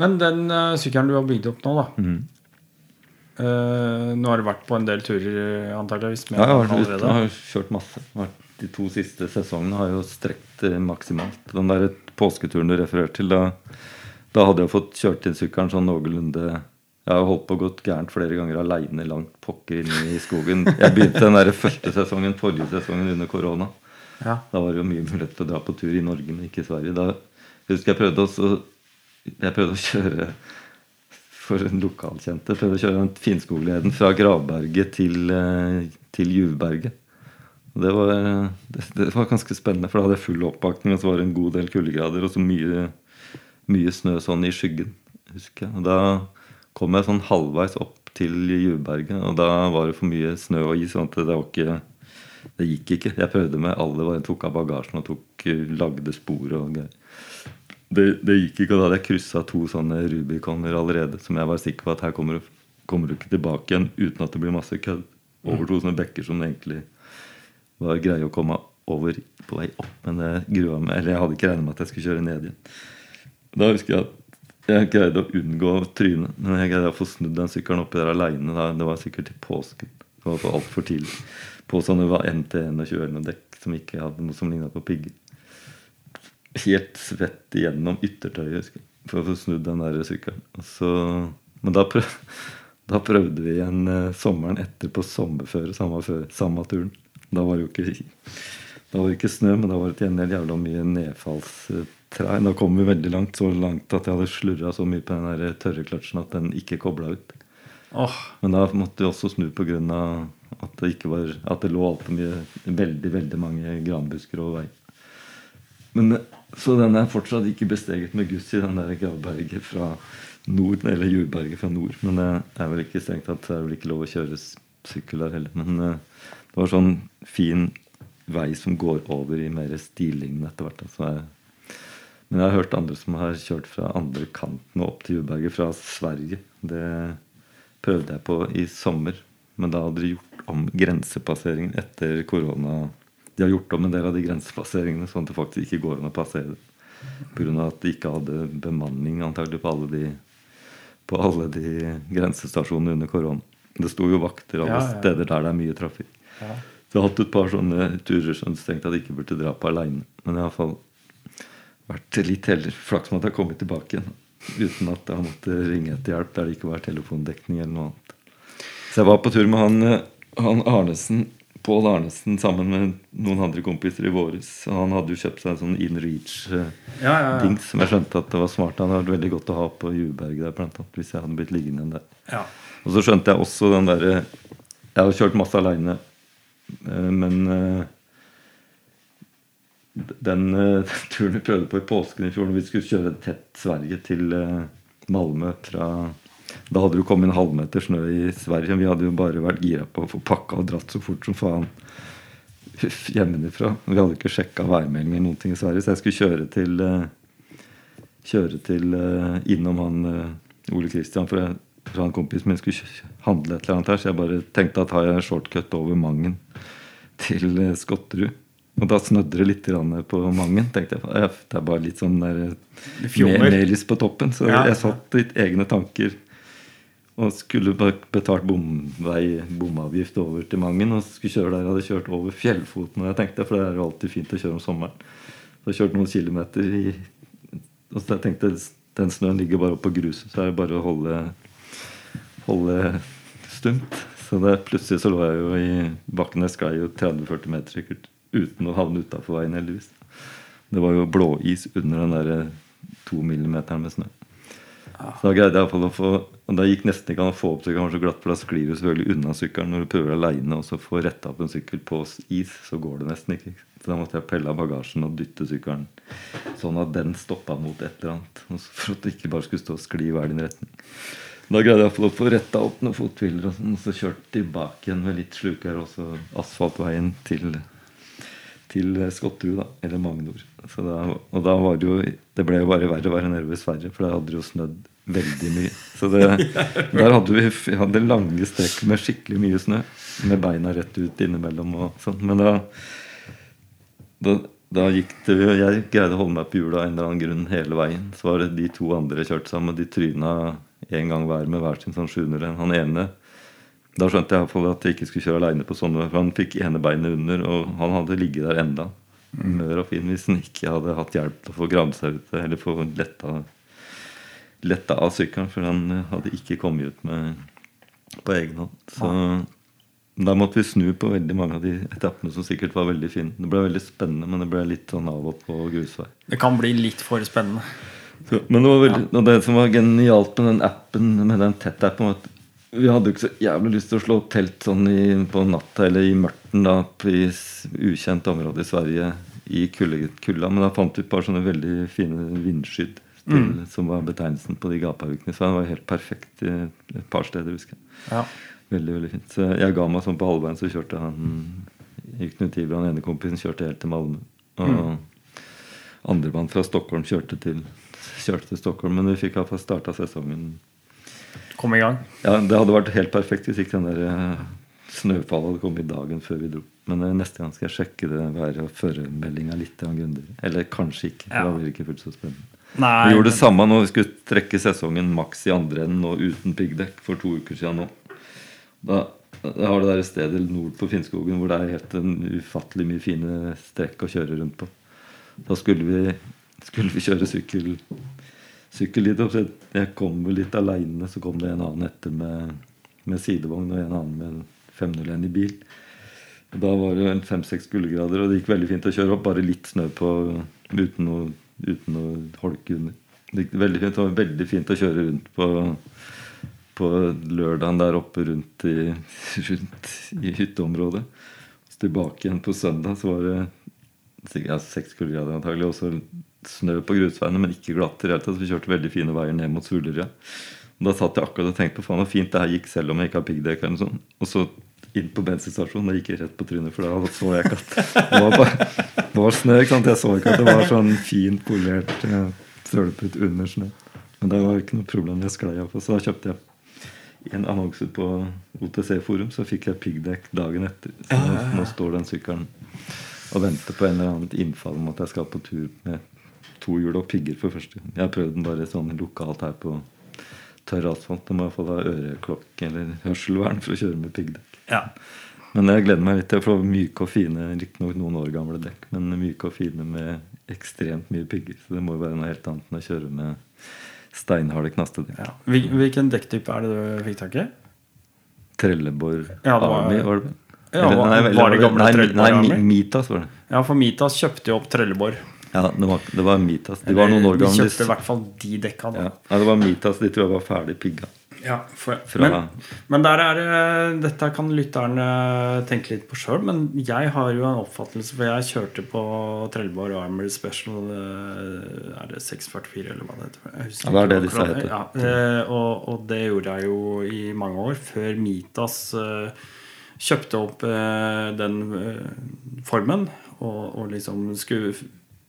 Men den uh, sykkelen du har bygd opp nå, da.
mm.
uh, nå har du vært på en del turer antakeligvis?
Ja, jeg har, jeg har kjørt masse. De to siste sesongene har jeg jo strekt uh, maksimalt. Den der påsketuren du refererte til, da, da hadde jeg fått kjørt inn sykkelen sånn noenlunde Jeg har holdt på å gått gærent flere ganger aleine langt pokker inne i skogen. Jeg begynte den der første sesongen, forrige sesongen under korona.
Ja.
Da var det jo mye mulighet til å dra på tur i Norge, men ikke i Sverige. Da husker jeg prøvde også Jeg prøvde å kjøre for en lokalkjente. Prøvde å kjøre den fra Gravberget til, eh, til Juvberget. Det var, det, det var ganske spennende, for da hadde jeg full oppbakning, og så var det en god del kuldegrader og så mye, mye snø sånn i skyggen. husker jeg. Og Da kom jeg sånn halvveis opp til Juvberget, og da var det for mye snø og is. sånn at det var ikke det gikk ikke. Jeg prøvde med alle. Jeg tok av bagasjen og tok, lagde spor og greier. Det, det gikk ikke. Og da hadde jeg kryssa to sånne Rubiconer allerede som jeg var sikker på at her kommer, kommer du ikke tilbake igjen uten at det blir masse kødd. Over to sånne bekker som det egentlig var greie å komme over på vei opp. Men det grua meg. Eller jeg hadde ikke regnet med at jeg skulle kjøre ned igjen. Da husker jeg at jeg greide å unngå trynet. Men jeg greide å få snudd den sykkelen oppi der aleine. Det var sikkert til påsken. Det var for altfor tidlig. På sånne var MT21 eller noe dekk som ikke hadde noe som ligna på pigger. Helt svett igjennom yttertøyet husker jeg, for å få snudd den der sykkelen. Så, men da, prøv, da prøvde vi igjen eh, sommeren etter på sommerføre, samme, føre, samme turen. Da var det jo ikke var det ikke snø, men da var det til gjengjeld jævla mye nedfallstrær. Da kom vi veldig langt, så langt at jeg hadde slurra så mye på den der tørre kløtsjen at den ikke kobla ut.
Oh.
Men da måtte vi også snu pga. at det ikke var At det lå altfor mye Veldig, veldig mange granbusker over veien. Men, så den er fortsatt ikke besteget med Gussi, den der gravberget fra nord. Eller jordberget fra nord. Men det er vel ikke strengt tatt det er vel ikke lov å kjøre sykkel der heller. Men eh, det var sånn fin vei som går over i mer stillignende etter hvert. Altså men jeg har hørt andre som har kjørt fra andre kanten og opp til Jordberget fra Sverige. Det prøvde jeg på i sommer, men da hadde de gjort om grensepasseringen etter korona. De har gjort om en del av de grensepasseringene, sånn at det faktisk ikke går an å passere. Pga. at de ikke hadde bemanning antagelig på alle de, på alle de grensestasjonene under korona. Det sto jo vakter alle
Ja, ja.
steder der det er mye trafikk.
ja.
Så jeg har hatt et par sånne turer som jeg tenkte at jeg ikke burde dra på aleine. Men iallfall vært litt heller Flaks med at jeg har kommet tilbake igjen. Uten at jeg måtte ringe etter hjelp der det ikke var telefondekning eller noe annet. Så jeg var på tur med han, eh, han Arnesen, Pål Arnesen sammen med noen andre kompiser i våres. Han hadde jo kjøpt seg en sånn InReach-dings
Ja, ja, ja.
som jeg skjønte at det var smart. Han hadde vært veldig godt å ha på Juberget der, blant annet, hvis jeg hadde blitt liggende igjen der.
ja.
Og så skjønte jeg også den derre Jeg har kjørt masse aleine, men eh, den eh, turen vi prøvde på i påsken i fjor, når vi skulle kjøre tett Sverige til eh, Malmö fra Da hadde det kommet en halvmeter snø i Sverige. Vi hadde jo bare vært gira på å få pakka og dratt så fort som faen hjemmefra. Vi hadde ikke sjekka værmelding eller noen ting i Sverige, så jeg skulle kjøre til eh, Kjøre til innom han Ole Kristian, for, jeg, for han kompisen min skulle handle et eller annet her, så jeg bare tenkte at har jeg shortcut over Mangen til Skotterud Og da snødde det litt på Mangen. tenkte jeg, Det er bare litt sånn der melis på toppen. Så
Ja.
jeg satt litt egne tanker og skulle betalt bomvei, bomavgift over til Mangen. Og skulle kjøre der. Jeg hadde kjørt over Fjellfoten, og jeg tenkte, for det er jo alltid fint å kjøre om sommeren. Så jeg kjørte noen kilometer i Og så jeg tenkte den snøen ligger bare oppå gruset, så er det bare å holde, holde stumt. Så det, plutselig så lå jeg jo i bakken. Jeg sklei jo 30-40 meter sikkert uten å havne utafor veien, heldigvis. Det var jo blåis under den der to millimeteren med snø. Så da greide jeg å få da gikk nesten ikke an å få opp sykkelen, så glatt, for da sklir du selvfølgelig unna sykkelen når du prøver aleine og så få retta opp en sykkel på is, så går det nesten ikke. Så da måtte jeg pelle av bagasjen og dytte sykkelen sånn at den stoppa mot et eller annet. For at det ikke bare skulle stå og skli i hver din retning. Da greide jeg å få retta opp noen fothviler og sånn, og så kjørt tilbake igjen med litt sluker og så asfaltveien til til Skotterud, da, eller Magnor. Så da, og da var det jo Det ble jo bare verre å være nede ved Sverige, for da hadde det jo snødd veldig mye. Så det, der hadde vi, vi hadde lange strekk med skikkelig mye snø. Med beina rett ut innimellom og sånn. Men da, da, da gikk det jo Jeg greide å holde meg på hjulet av en eller annen grunn hele veien. Så var det de to andre kjørte sammen, de tryna en gang hver med hver sin sånn 700. Han ene Da skjønte jeg i hvert fall at jeg ikke skulle kjøre aleine på sånne. For han fikk ene beinet under, og han hadde ligget der enda. Mør og fin hvis han ikke hadde hatt hjelp til å få gravd seg ut eller få letta, letta av sykkelen. For han hadde ikke kommet ut med på egen hånd. Så da måtte vi snu på veldig mange av de etappene som sikkert var veldig fine. Det ble veldig spennende, men det ble litt sånn av og på grusvei.
Det kan bli litt for spennende.
Så, men det, var veldig, og det som var genialt med den appen, med den tett-appen, var at vi hadde jo ikke så jævlig lyst til å slå opp telt sånn i, på natta eller i mørten da, på i ukjent område i Sverige i kulda. Men da fant vi et par sånne veldig fine vindskydd til, som var betegnelsen på de gapaukene. Så den var helt perfekt i et par steder, husker jeg.
Ja.
Veldig, veldig fint. Så jeg ga meg sånn på halvveien, så kjørte han Knut Iver, han ene kompisen, kjørte helt til Malmö. Og andremann fra Stockholm kjørte til, kjørte til Stockholm. Men vi fikk iallfall starta sesongen
Kom i gang.
Ja, det hadde vært helt perfekt hvis ikke den der eh, snøfallet hadde kommet dagen før vi dro. Men eh, neste gang skal jeg sjekke det været og føremeldinga litt grundigere. Eller kanskje ikke.
Ja.
Da blir det ikke fullt så spennende.
Nei,
Vi gjorde det samme når vi skulle trekke sesongen maks i andre enden og uten piggdekk for to uker siden nå. Da, da har det der stedet nord på Finnskogen hvor det er helt en ufattelig mye fine strekk å kjøre rundt på. Da skulle vi, skulle vi kjøre sykkel, sykkel dit opp. så Jeg kom vel litt aleine, så kom det en annen etter med, med sidevogn og en annen med 501 i bil. Og Da var det fem-seks kuldegrader, og det gikk veldig fint å kjøre opp. Bare litt snø på uten noe, uten noe holke under. Det gikk veldig fint, det var veldig fint å kjøre rundt på, på lørdagen der oppe rundt i, rundt i hytteområdet. Så tilbake igjen på søndag så var det sikkert ja, seks kuldegrader antagelig. Også snø på grusveiene, men ikke glatt i det hele tatt. Så vi kjørte veldig fine veier ned mot Sulerøya. Og Da satt jeg akkurat og tenkte på faen hvor fint det her gikk selv om jeg ikke har piggdekk. Og så inn på bensinstasjonen. Da gikk jeg rett på trynet, for da så jeg ikke at det var, bare, det var snø. ikke sant? Jeg så ikke at det var sånn fint polert sølepute under snø. Men det var ikke noe problem. Jeg sklei av. Så da kjøpte jeg en annonse på OTC-forum, så fikk jeg piggdekk dagen etter. Så nå, nå står den sykkelen og venter på en eller annen innfall om at jeg skal på tur med to hjul og pigger for første gang. Jeg har prøvd den bare sånn lokalt her på tørr asfalt. Da må jeg få da øreklokke eller hørselvern for å kjøre med piggdekk.
Ja.
Men jeg gleder meg litt til å få myke og fine, riktignok noen år gamle dekk, men myke og fine med ekstremt mye pigger. Så det må jo være noe helt annet enn å kjøre med steinharde knastedekk.
Ja. Hvilken dekktype er det du fikk tak i?
Trelleborg
Ja, det var-
Army, var det?
Ja,
Eller-
var-
nei,
var det gamle
nei,
Trelleborg
nei,
Army?
Mi- Mitas var det.
Ja, for Mitas kjøpte jo opp Trelleborg.
Ja, det var, det var Mitas. De var noen år
De kjøpte i hvert fall de dekka. Da.
ja. ja, det var Mitas. De tror jeg var ferdig pigga.
Ja, for,
Fra-
men, men der er Dette kan lytterne tenke litt på sjøl, men jeg har jo en oppfattelse For jeg kjørte på Trelleborg Armory Special eh, Er det 644, eller hva det heter?
Ja, det er det disse
akkurat.
heter.
Ja, eh, og, og det gjorde jeg jo i mange år, før Mitas eh, kjøpte opp den formen og, og liksom skulle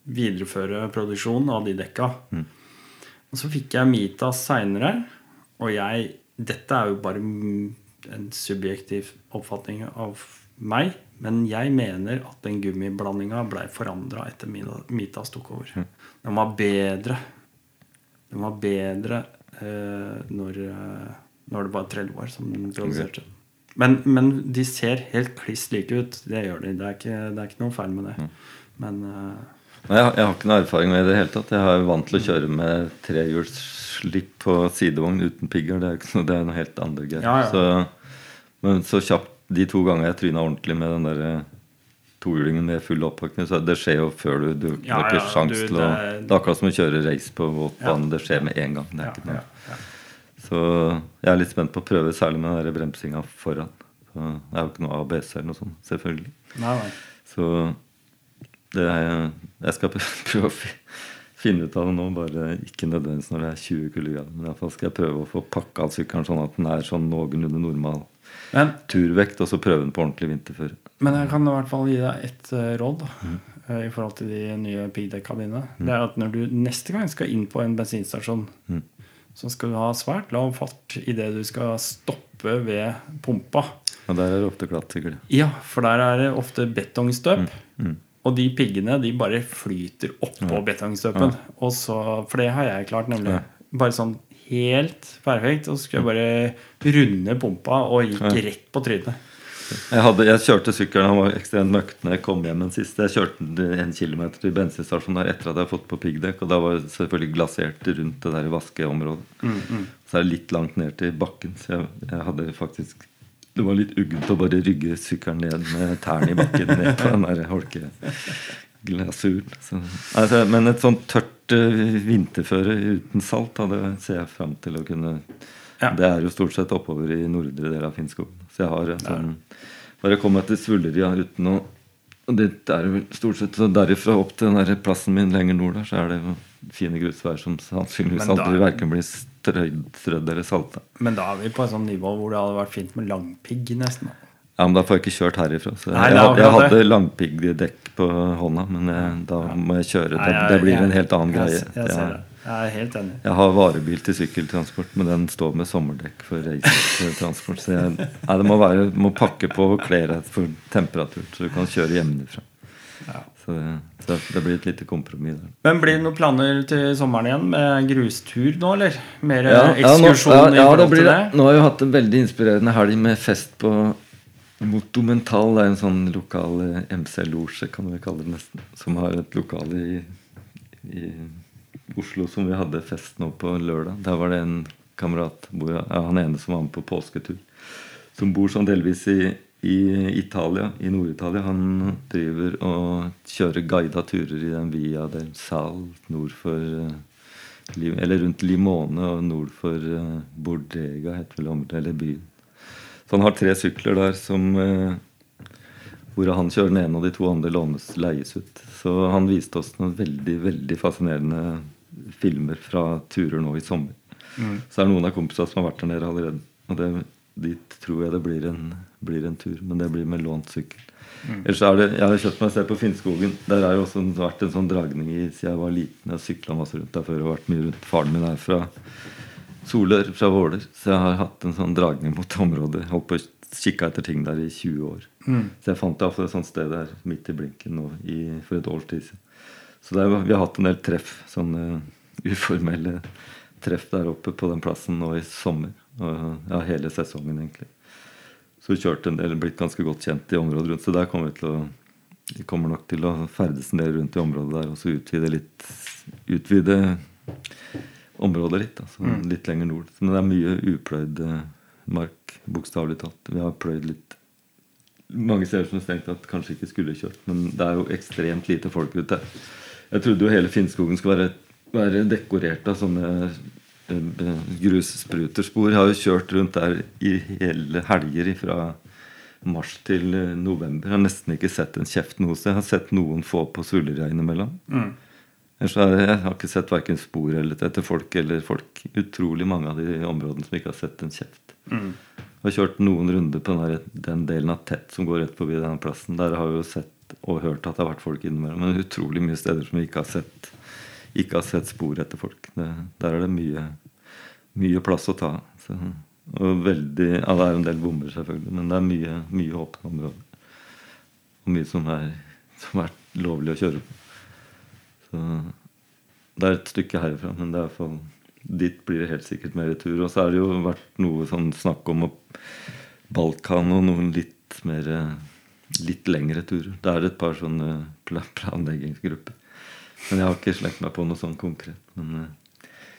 videreføre produksjonen av de dekka.
Mm.
Og så fikk jeg Mitas seinere, og jeg Dette er jo bare en subjektiv oppfatning av meg, men jeg mener at den gummiblandinga blei forandra etter Mitas tok over.
Mm.
Den var bedre. Den var bedre eh, når, eh, når det var Trelleborg som produserte. Men, men de ser helt kliss like ut. Det gjør de. Det er ikke, det er ikke noe feil med det.
Mm.
Men eh,
Nei, jeg, har ikke noe erfaring med det i det hele tatt. Jeg er vant til å kjøre med trehjulsslipp på sidevogn uten pigger. Det er, ikke noe, det er noe helt andre greier.
Ja, ja.
Så, men så kjapt de to ganger jeg tryna ordentlig med den der eh, tohjulingen med full oppakning, så det skjer jo før du Du
Ja,
har ikke
ja,
sjans
du,
til å
det-
Det er akkurat som å kjøre race på våt
Ja.
Det skjer med en gang. Det er ikke noe. Så jeg er litt spent på å prøve, særlig med den der bremsinga foran. Så det er jo ikke noe ABS eller noe sånt, selvfølgelig.
Nei, nei.
Så er, jeg skal prøve å finne ut av det nå. Bare ikke nødvendigvis når det er 20 kuldegrader. Men i hvert fall skal jeg prøve å få pakka sykkelen sånn at den er sånn noenlunde normal
Men
turvekt, og så prøve den på ordentlig vinterføre.
Men jeg kan i hvert fall gi deg et eh, råd
Mm.
i forhold til de nye piggdekka dine. Det er at når du neste gang skal inn på en bensinstasjon,
Mm.
så skal du ha svært lav fart idet du skal stoppe ved pumpa.
Og der er det ofte glatt, sikkert.
Ja, for der er det ofte betongstøp.
Mm.
Og de piggene de bare flyter oppå betongstøpen. Og så, for det har jeg klart, nemlig.
Ja.
Bare sånn helt perfekt. Og så skulle jeg bare runde pumpa og gikk
Ja.
rett på trynet.
Jeg, hadde, jeg kjørte sykkelen, han var ekstremt møkkete jeg kom hjem den siste. Jeg kjørte den en kilometer til bensinstasjonen der etter at jeg hadde fått på piggdekk. Og da var det selvfølgelig glasert rundt det der vaskeområdet. Så er det litt langt ned til bakken. Så jeg, jeg hadde faktisk Det var litt uggent å bare rygge sykkelen ned med tærne i bakken ned på den der holkeglasuren. Så, altså, men et sånt tørt eh, vinterføre uten salt, det ser jeg fram til å kunne
Ja.
Det er jo stort sett oppover i nordre del av Finnskogen. Så jeg har en sånn Bare kom meg til Svulleria uten å det er jo stort sett så Derifra opp til den der plassen min lenger nord der, så er det jo fine grusveier som sannsynligvis aldri verken blir strødd eller salta.
Men da er vi på et sånt nivå hvor det hadde vært fint med langpigg, nesten.
Ja, men da får jeg ikke kjørt herifra. Så jeg, jeg, jeg hadde langpiggdekk på hånda, men jeg, da må jeg kjøre. Det, det blir en helt annen greie.
Jeg, ser det. Jeg er helt enig.
jeg har varebil til sykkeltransport, men den står med sommerdekk for reisetransport. Så jeg, nei, det må, være, må pakke på og kle deg for temperatur, så du kan kjøre hjemmefra. Så så det blir et lite kompromiss.
Men blir det noen planer til sommeren igjen med grustur nå, eller? Mer
Ja, ja, nå, ja,
i forhold
blir
til
det. Nå har jo hatt en veldig inspirerende helg med fest på Motomental. Det er en sånn lokal eh, MC-losje, kan vi kalle det nesten. Som har et lokale i, i Oslo som vi hadde fest nå på lørdag. Der var det en kamerat, han ene som var med på påsketur, som bor sånn delvis i, i Italia, i Nord-Italia. Han driver og kjører guida turer i den Via del Sal nord for eh, Eller rundt Limone og nord for eh, Bordega, heter vel området, eller byen. Så han har tre sykler der som eh, hvor han kjører den ene og de to andre lånes leies ut. Så han viste oss noen veldig veldig fascinerende filmer fra turer nå i sommer. Så er det noen av kompisene som har vært der nede allerede. Og det, dit tror jeg det blir en, blir en tur, men det blir med lånt sykkel. Ellers er det, Jeg har kjøpt meg selv på Finnskogen. Der har jo også vært en sånn dragning i siden jeg var liten. Jeg sykla masse rundt der før og vært mye rundt. Faren min er fra Solør, fra Våler. Så jeg har hatt en sånn dragning mot området. Holdt på å kikke etter ting der i 20 år. Så jeg fant iallfall et sånt sted der midt i blinken nå i, for et års tid siden. Så det er, vi har hatt en del treff, sånne uformelle treff der oppe på den plassen nå i sommer. Og ja, hele sesongen, egentlig. Så kjørte en del, blitt ganske godt kjent i området rundt. Så der kommer vi til å vi kommer nok til å ferdes en del rundt i området der og så utvide litt Utvide området litt. Altså, Litt lenger nord. Men det er mye upløyd eh, mark, bokstavelig talt. Vi har pløyd litt mange steder som strengt tatt kanskje ikke skulle kjørt. Men det er jo ekstremt lite folk ute. Jeg trodde jo hele Finnskogen skulle være, være dekorert av sånne grusspruterspor. Jeg har jo kjørt rundt der i hele helger fra mars til eh, november. Jeg har nesten ikke sett en kjeft noe sted. Jeg har sett noen få på Sullerøya innimellom. Ellers er jeg har ikke sett verken spor eller etter folk eller folk. Utrolig mange av de områdene som ikke har sett en kjeft. Jeg har kjørt noen runder på den, der, den delen av Tett som går rett forbi denne plassen. Der har jeg jo sett og hørt at det har vært folk innimellom. Men utrolig mye steder som vi ikke har sett, ikke har sett spor etter folk. Det, der er det mye, mye plass å ta. Så, og veldig, ja, det er jo en del bomber, selvfølgelig, men det er mye, mye åpne områder. Og mye som er, som er lovlig å kjøre på. Så det er et stykke herfra, men det er i hvert fall dit blir det helt sikkert mer tur. Og så har det jo vært noe sånn snakk om Balkan og noen litt mer litt lengre turer. Det er et par sånne planleggingsgrupper. Men jeg har ikke slengt meg på noe sånn konkret. Men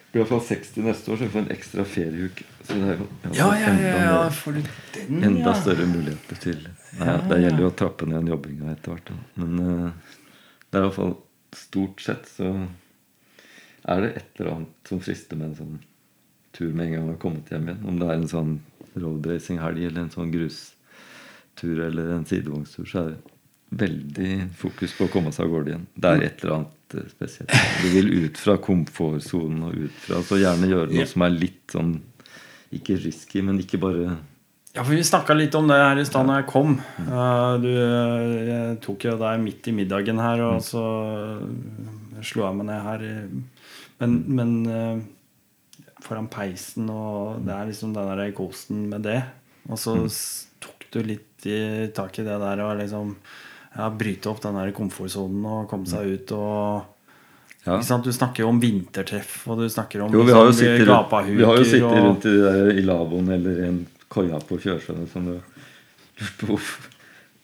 det blir iallfall 60 neste år, så vi får en ekstra ferieuke. Så det er jo
Ja, ja, ja,
enda,
ja, får du den,
enda
ja.
større muligheter til Nei,
Ja,
Det gjelder jo å trappe ned jobbinga etter hvert. Men uh, det er iallfall stort sett så er det et eller annet som frister med en sånn tur med en gang man har kommet hjem igjen. Om det er en sånn roadracing-helg eller en sånn grustur eller en sidevognstur, så er det veldig fokus på å komme seg av gårde igjen. Det er et eller annet eh, spesielt. Du vil ut fra komfortsonen og ut fra Så gjerne gjøre noe som er litt sånn Ikke risky, men ikke bare
Ja, for Vi snakka litt om det her i stad når jeg kom. Uh, du, jeg tok jo deg midt i middagen her, og så slo jeg meg ned her. Men, men uh, foran peisen, og det er liksom den der kosen med det. Og så tok du litt i tak i det der og liksom ja, bryte opp den der komfortsonen og komme seg ut og
Ja.
Du snakker jo om vintertreff, og du snakker om
Jo, vi har jo
liksom,
sittet, rundt,
gapahuker
vi har jo sittet
og-
rundt i, det der, i lavvoen eller i en koia på Kjørsjøen lurt på hvorfor,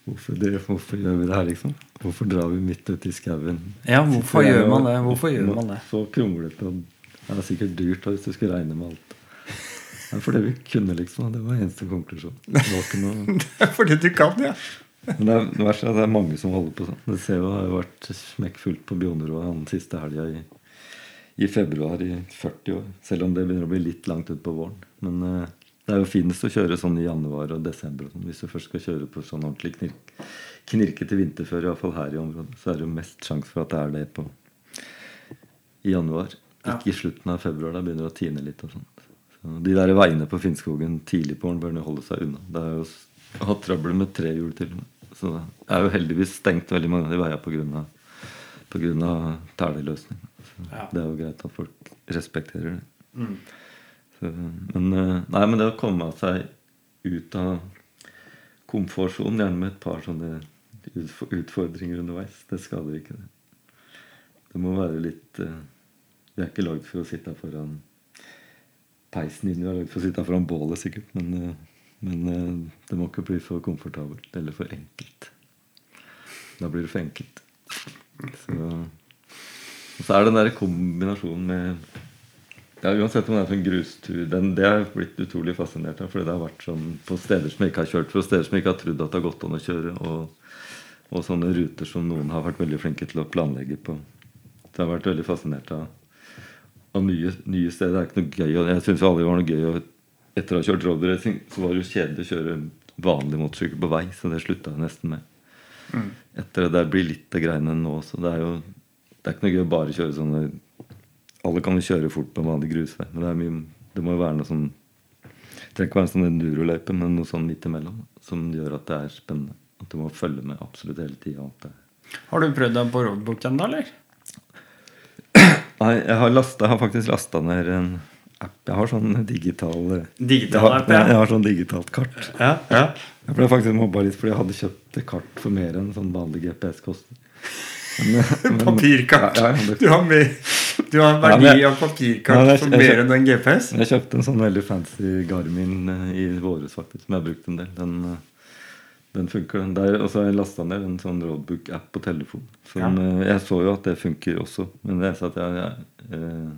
hvorfor, det, hvorfor gjør vi det her, liksom? Hvorfor drar vi midt ute i skauen?
Ja, hvorfor gjør man det? Hvorfor gjør man det?
Så kronglete. og Det er sikkert dyrt hvis du skulle regne med alt. Det er fordi vi kunne, liksom. Det var eneste konklusjon. Det var ikke noe
Fordi du kan, ja.
Men det er, verst er at det er mange som holder på sånn. Det ser jo, har vært smekkfullt på Bjonerud den siste helga i, i februar i 40 år. Selv om det begynner å bli litt langt utpå våren. Men eh, det er jo finest å kjøre sånn i januar og desember. Og sånn. Hvis du først skal kjøre på sånn ordentlig knirk, knirkete vinterføre, iallfall her i området, så er det jo mest sjanse for at det er det på i januar.
Ja.
Ikke i slutten av februar. Da begynner det å tine litt. og sånt. Så de der veiene på Finnskogen tidlig på våren bør holde seg unna. Det er jo hatt trøbbel med tre hjul til og med. Så det er jo heldigvis stengt veldig mange av de veiene pga. pga. teleløsning.
Ja.
Det er jo greit at folk respekterer det.
Mm.
Så, men, eh, nei, men det å komme seg ut av komfortsonen, gjerne med et par sånne utfordringer underveis, det skader ikke det. Det må være litt eh, Vi er ikke lagd for å sitte foran peisen inne, vi er lagd for å sitte foran bålet sikkert, men, eh, men eh, det må ikke bli for komfortabelt eller for enkelt. Da blir det for enkelt. Så, og så er den der kombinasjonen med ja, Uansett om det er en grustur den, Det har jeg blitt utrolig fascinert av. Fordi det har vært sånn på steder som jeg ikke har kjørt på steder som jeg ikke har trodd at det har gått an å kjøre. Og, og sånne ruter som noen har vært veldig flinke til å planlegge på. Så jeg har vært veldig fascinert av, av nye, nye steder. Det er ikke noe gøy og Jeg syns aldri det var noe gøy å Etter å ha kjørt roadracing, så var det jo kjedelig å kjøre vanlig motorsykkel på vei. Så det slutta jeg nesten med. Etter det der blir litt av greiene nå. Så det er jo Det er ikke noe gøy å bare kjøre sånne alle kan jo kjøre fort på en vanlig grusvei, men det, er mye, det må jo være noe sånn Det trenger ikke være en sånn enduroløype, men noe sånn midt imellom som gjør at det er spennende. At du må følge med absolutt hele tida.
Har du prøvd deg på roadbook ennå, eller?
Nei, jeg har, lastet, jeg har faktisk lasta ned en app. Jeg har sånn digital jeg
Digital app, ja.
jeg har sånn digitalt kart.
Ja, ja.
Jeg ble faktisk mobba litt fordi jeg hadde kjøpt kart for mer enn sånn vanlig GPS koster. Men-
Papirkart.
Ja, ja,
Du har, mer, du har en verdi
men jeg-
av papirkart
men jeg-
for mer enn en GPS?
Jeg kjøpte en sånn veldig fancy Garmin eh, i våres, faktisk. Som jeg har brukt en del. Den, eh, den funker, den der. Og så har jeg lasta ned en sånn roadbook-app på telefon. Som, eh, Jeg så jo at det funker også, men det er så at jeg, jeg eh,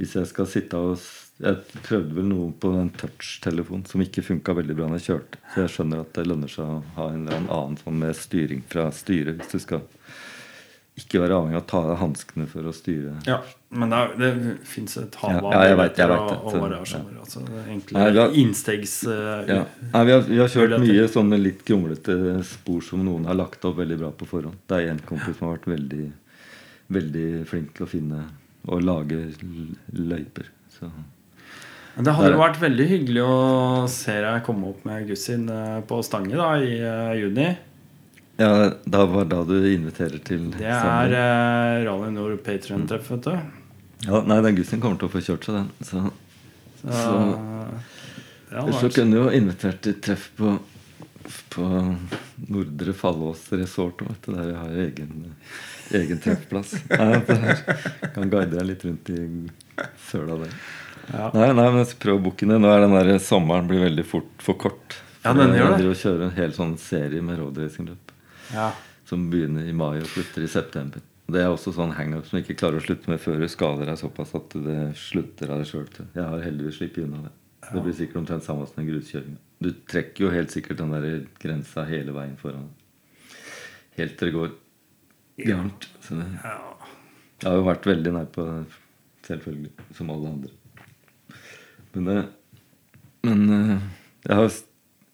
Hvis jeg skal sitte og Jeg prøvde vel noe på den touch-telefonen som ikke funka veldig bra når jeg kjørte. Så jeg skjønner at det lønner seg å ha en eller annen sånn med styring fra styret hvis du skal ikke være avhengig av å ta av hanskene for å styre.
Ja, men det, det fins et hav
Ja,
av
ja, jeg
muligheter og, variasjoner. Altså, det er egentlig
Nei, har-
innstegs... Uh,
Ja. Nei, vi, har, vi har kjørt mye sånne litt kronglete spor som noen har lagt opp veldig bra på forhånd. Det er en kompis som har vært veldig, veldig flink til å finne og lage løyper. Så.
Det hadde vært veldig hyggelig å se deg komme opp med Gussin eh, på Stange da, i eh, juni.
Ja, da var da du inviterer til
Det er eh, Rally Nord Patrion-treff, vet du.
ja, Nei, den Gussin kommer til å få kjørt seg, den. Så,
Så,
så,
det hadde
så kunne du jo invitert til treff på, på Nordre Fallås resort. Vet du, der jeg har egen, egen her kan guide deg litt rundt i søla der.
ja.
Nei, nei, men prøv å booke ned. Nå er den der sommeren blir veldig fort for kort.
Ja, den gjør det.
og kjører en hel sånn serie med roadracingløp
Ja.
som begynner i mai og slutter i september. Det er også sånn hangup som ikke klarer å slutte med før du skader deg såpass at det slutter av deg sjøl. Jeg har heldigvis sluppet unna det. Det blir sikkert omtrent samme som en gruskjøring. Du trekker jo helt sikkert den der grensa hele veien foran. Helt til det går gærent. Så det,
Ja.
jeg har jo vært veldig nær på det, selvfølgelig, som alle andre. Men, det, men eh, jeg har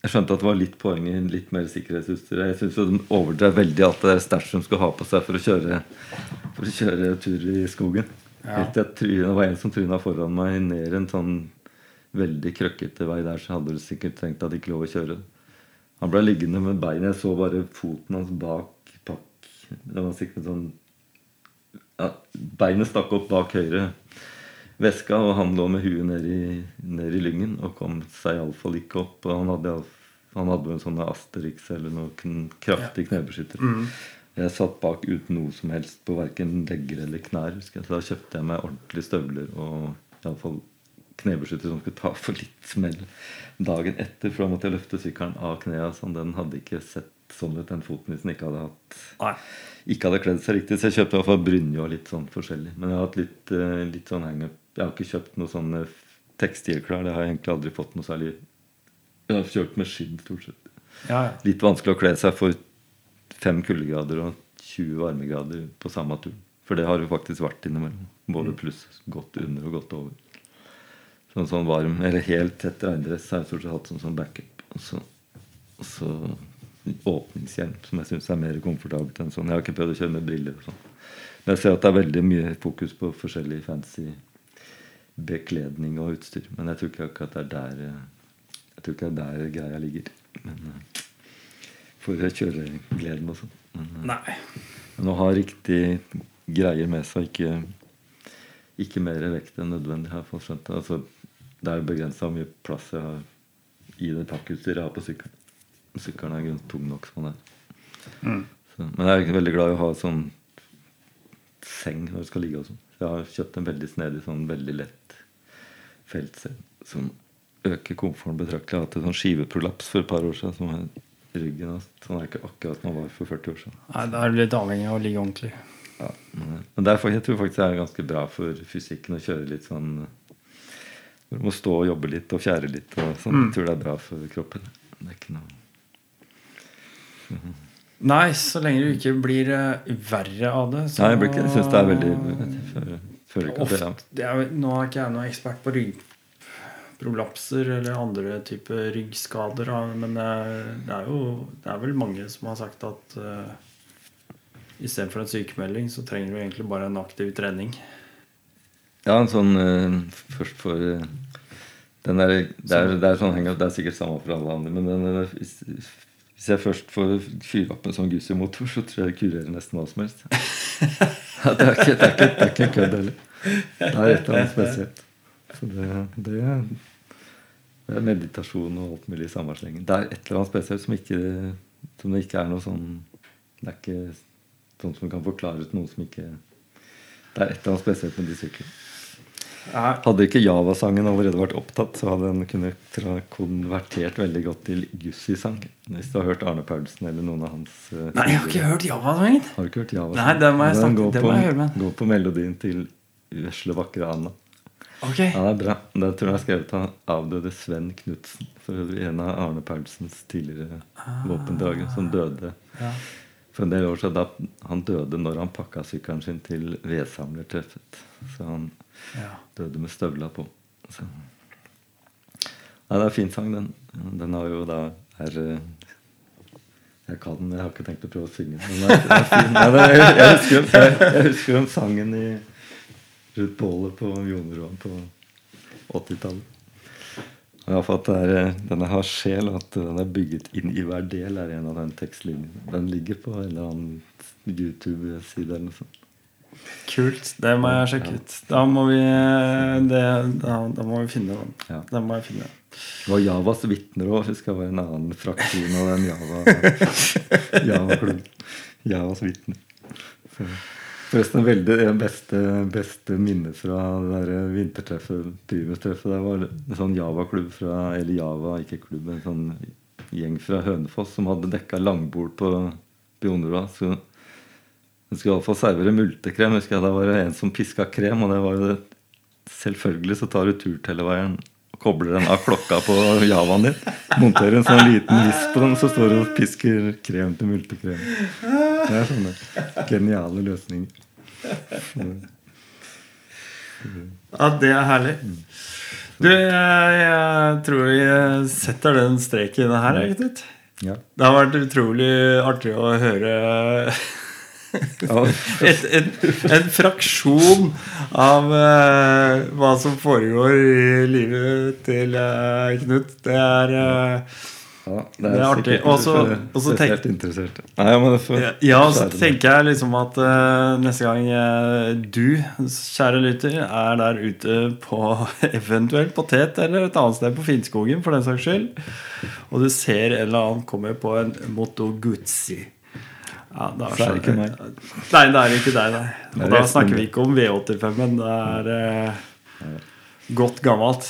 jeg skjønte at det var litt poeng i litt mer sikkerhetsutstyr. Jeg syns de overdrev veldig alt det der stæsj de skulle ha på seg for å kjøre, for å kjøre tur i skogen.
Ja.
Tryna, det var en som tryna foran meg ned en sånn veldig krøkkete vei der, så hadde du sikkert tenkt at det ikke lov å kjøre. Han ble liggende med beinet. Jeg så bare foten hans bak. Det var sikkert sånn ja, Beinet stakk opp bak høyre veska, og han lå med huet ned i, ned i lyngen og kom seg iallfall ikke opp. Og han hadde, han hadde en sånn Asterix eller noen kraftig knebeskytter.
Mm.
Jeg satt bak uten noe som helst på verken legger eller knær. Så da kjøpte jeg meg ordentlige støvler og iallfall knebeskytter som skulle ta for litt smell dagen etter. For da måtte jeg løfte sykkelen av knea. så den hadde ikke sett sånn ut, den foten, hvis den ikke hadde hatt
Nei.
ikke hadde kledd seg riktig. Så jeg kjøpte i hvert fall brynje og litt sånn forskjellig. Men jeg har hatt litt, eh, litt sånn hangup. Jeg har ikke kjøpt noe sånn eh, tekstilklær. Det har jeg egentlig aldri fått noe særlig Jeg har kjørt med skinn, stort sett.
Ja, ja.
Litt vanskelig å kle seg for fem kuldegrader og 20 varmegrader på samme tur. For det har jo faktisk vært innimellom. Både pluss godt under og godt over. Sånn sånn varm, eller helt tett regndress har jeg stort sett hatt som sånn backup. Og så, og så åpningshjelm, som jeg syns er mer komfortabelt enn sånn. Jeg har ikke prøvd å kjøre med briller. og sånn. Men jeg ser at det er veldig mye fokus på forskjellig fancy bekledning og utstyr. Men jeg tror ikke akkurat det er der eh, Jeg tror ikke det er der greia ligger. Men eh, For kjøregleden og sånn. Men, eh,
Nei.
men å ha riktig greier med seg, ikke, ikke mer vekt enn nødvendig. har jeg fått skjønt. Altså, det er begrensa hvor mye plass jeg har i det pakkutstyret jeg har på sykkelen. Sykkelen er tung nok som den er.
Mm.
Så, men jeg er veldig glad i å ha sånn seng når du skal ligge og sånn. Så Jeg har kjøpt en veldig snedig, sånn veldig lett feltseng som øker komforten betraktelig. Jeg har hatt en sånn skiveprolaps for et par år siden. Som er ryggen av- Sånn er ikke akkurat som den var for 40 år siden.
Nei, da er du litt avhengig av å ligge ordentlig.
Ja, men men det er, jeg tror faktisk det er ganske bra for fysikken å kjøre litt sånn Du må stå og jobbe litt og fjære litt. Og sånn.
Mm.
Jeg tror det er bra for kroppen. Det er ikke noe
Nei, så lenge du ikke blir eh, verre av det. Så
Nei, jeg, ikke- jeg syns det er veldig føler,
Ofte, er, nå er ikke jeg noen ekspert på ryggprolapser eller andre typer ryggskader, men eh, det er jo det er vel mange som har sagt at uh, istedenfor en sykemelding, så trenger du egentlig bare en aktiv trening.
Ja, en sånn uh, Først for uh, den er, det, er, det er sånn det er sikkert samme for alle andre, men den, er- hvis, jeg først får fyre opp en sånn Gussi-motor, så tror jeg jeg kurerer nesten hva som helst. Ja, det, er ikke, det, er ikke, det er ikke kødd heller. Det er et eller annet spesielt. Så det, det, det er meditasjon og alt mulig i samme slengen. Det er et eller annet spesielt som ikke Som det ikke er noe sånn Det er ikke sånn som kan forklare ut noe som ikke Det er et eller annet spesielt med de syklene. Hadde ikke Java-sangen allerede vært opptatt, så hadde den kunnet konvertert veldig godt til Gussi-sang. Hvis du har hørt Arne Paulsen eller noen av hans uh,
Nei, jeg har ikke hørt Java-sangen.
Har du ikke hørt Java-sangen?
Nei, det må jeg den
går
det
på,
jeg høre med.
Går på melodien til Vesle vakre Anna.
Ok.
Ja, det er bra. Den tror jeg er skrevet av avdøde Sven Knutsen. For øvrig en av Arne Paulsens tidligere våpendragere som døde
Ja.
For en del år siden. Da han døde når han pakka sykkelen sin til vedsamlertreffet. Så han
Ja.
døde med støvla på. Så. Nei, det er en fin sang, den. Den har jo da er eh, Jeg kan den, jeg har ikke tenkt å prøve å synge den. Den er, den er. Nei, det jeg, jeg, husker, jeg, jeg husker den sangen i rundt bålet på Jonerud på 80-tallet. I for at det er, eh, denne har sjel, og at den er bygget inn i hver del, er en av den tekstlinjene. Den ligger på en eller annen YouTube-side eller noe sånt.
Kult. Det må jeg sjekke ut. Da må vi, det, da, da må vi finne den.
Ja.
Den må jeg finne.
Det var Javas vitner òg, husker jeg var en annen fraksjon av den Java Java-klubben. Javas vitner. Forresten veldig det beste, beste minnet fra det der vintertreffet, primustreffet, det var en sånn Java-klubb fra Eller Java, ikke klubb, en sånn gjeng fra Hønefoss som hadde dekka langbord på Bionerud. Hun skulle iallfall servere multekrem. Husker jeg, Da var det en som piska krem, og det var jo det Selvfølgelig så tar du turteleveieren kobler den av klokka på Javaen din. Monterer en sånn liten viss på den, så står du og pisker krem til multekrem. Det er sånne geniale løsninger.
Ja, det er herlig. Du, jeg, jeg tror vi setter den streken her, jeg,
Ja.
Det har vært utrolig artig å høre Et, en, en fraksjon av uh, hva som foregår i livet til uh, Knut. Det er uh,
ja,
Det er artig.
er
Og så-
for
og så tenk-
Nei, ja, får
Ja, ja, så tenker jeg liksom at uh, neste gang uh, du, kjære lytter, er der ute på eventuelt på Tet eller et annet sted på Finnskogen, for den saks skyld, og du ser en eller annen komme på en Moto Guzzi ja, da
Så er det ikke meg.
Nei, det er ikke deg, nei. Og
er
da snakker vi ikke om V85-en. Det er eh, godt gammelt.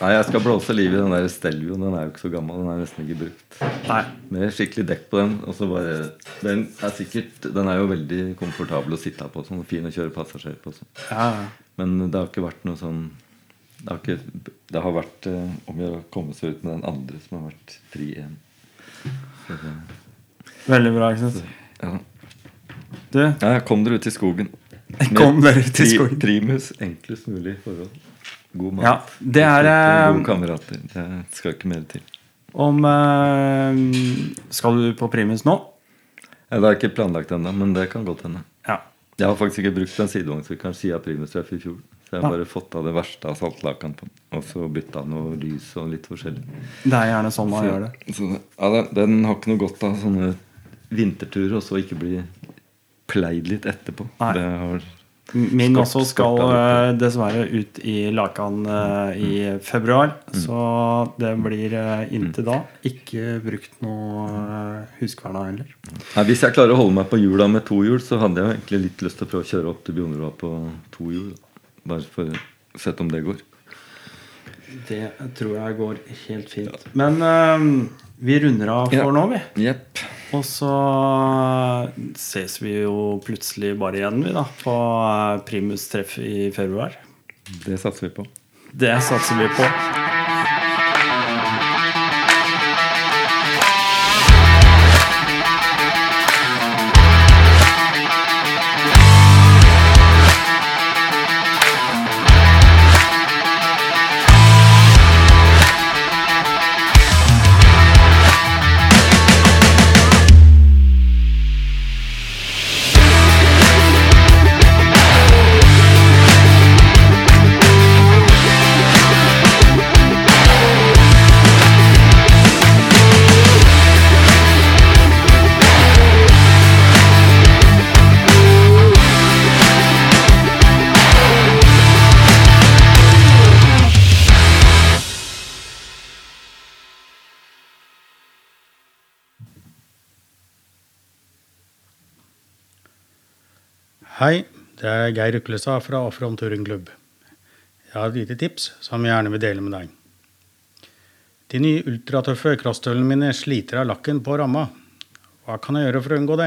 Nei, jeg skal blåse liv i den der Stelvioen. Den er jo ikke så gammel. Den er nesten ikke brukt.
Nei.
Med skikkelig dekk på den. Og så bare Den er sikkert Den er jo veldig komfortabel å sitte på. Sånn fin å kjøre passasjer på. Sånn.
Ja,
Men det har ikke vært noe sånn Det har, ikke, det har vært eh, om å gjøre å komme seg ut med den andre som har vært fri igjen. Så det-
veldig bra, ikke sant?
Ja.
Du,
ja, kom dere ut i skogen.
kom dere ut i
Pri-
skogen.
Primus. Enklest mulig forhold. God mat.
Ja, det er, eh,
Gode kamerater. Det skal ikke mer til.
Om eh, Skal du på Primus nå?
Ja, det er ikke planlagt ennå, men det kan godt hende.
Ja.
Jeg har faktisk ikke brukt en sidevognsykkelen siden primustreff i fjor. Så jeg har bare fått av det verste av saltlaken på den. Og så bytta noe lys og litt forskjellig.
Det er gjerne sånn man
Så-
gjør det.
Så, ja, den, den har ikke noe godt av sånne vinterturer og så ikke bli pleid litt etterpå.
Nei.
Det har,
Min
Skort-
også skal
skort
eh, dessverre ut i Lakan uh, i februar. Så det blir uh, inntil da ikke brukt noe uh, Huskverna heller.
Nei, hvis jeg klarer å holde meg på hjula med to hjul, så hadde jeg egentlig litt lyst til å prøve å kjøre opp til Bjornerud på to hjul. Bare for å sette om det går.
Det tror jeg går helt fint. Men eh, vi runder av for
Ja.
nå, vi.
Jepp.
Og så ses vi jo plutselig bare igjen, vi, da. På primustreff Primus-treff i februar.
Det satser vi på.
Det satser vi på.
Hei, det er Geir Uklestad fra Offroad Touringklubb. Jeg har et lite tips som jeg gjerne vil dele med deg. De nye ultratøffe crosstøvlene mine sliter av lakken på ramma. Hva kan jeg gjøre for å unngå det?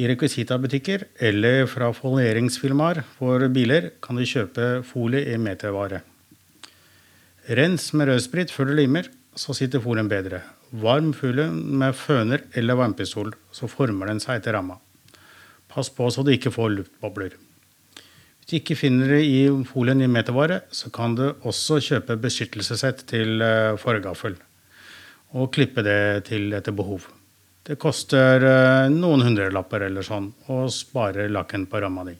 I rekvisitabutikker eller fra folieringsfirmaer for biler kan du kjøpe folie i metervare. Rens med rødsprit før du limer, så sitter folien bedre. Varm folie med føner eller varmepistol, så former den seg etter ramma. Pass på så du ikke får luftbobler. Hvis du ikke finner det i folien i metervare, så kan du også kjøpe beskyttelsessett til eh, forgaffel. Og klippe det til etter behov. Det koster eh, noen hundrelapper eller sånn, og sparer lakken på ramma di.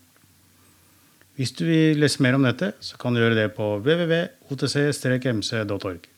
Hvis du vil lese mer om dette, så kan du gjøre det på www.otc-mc.org.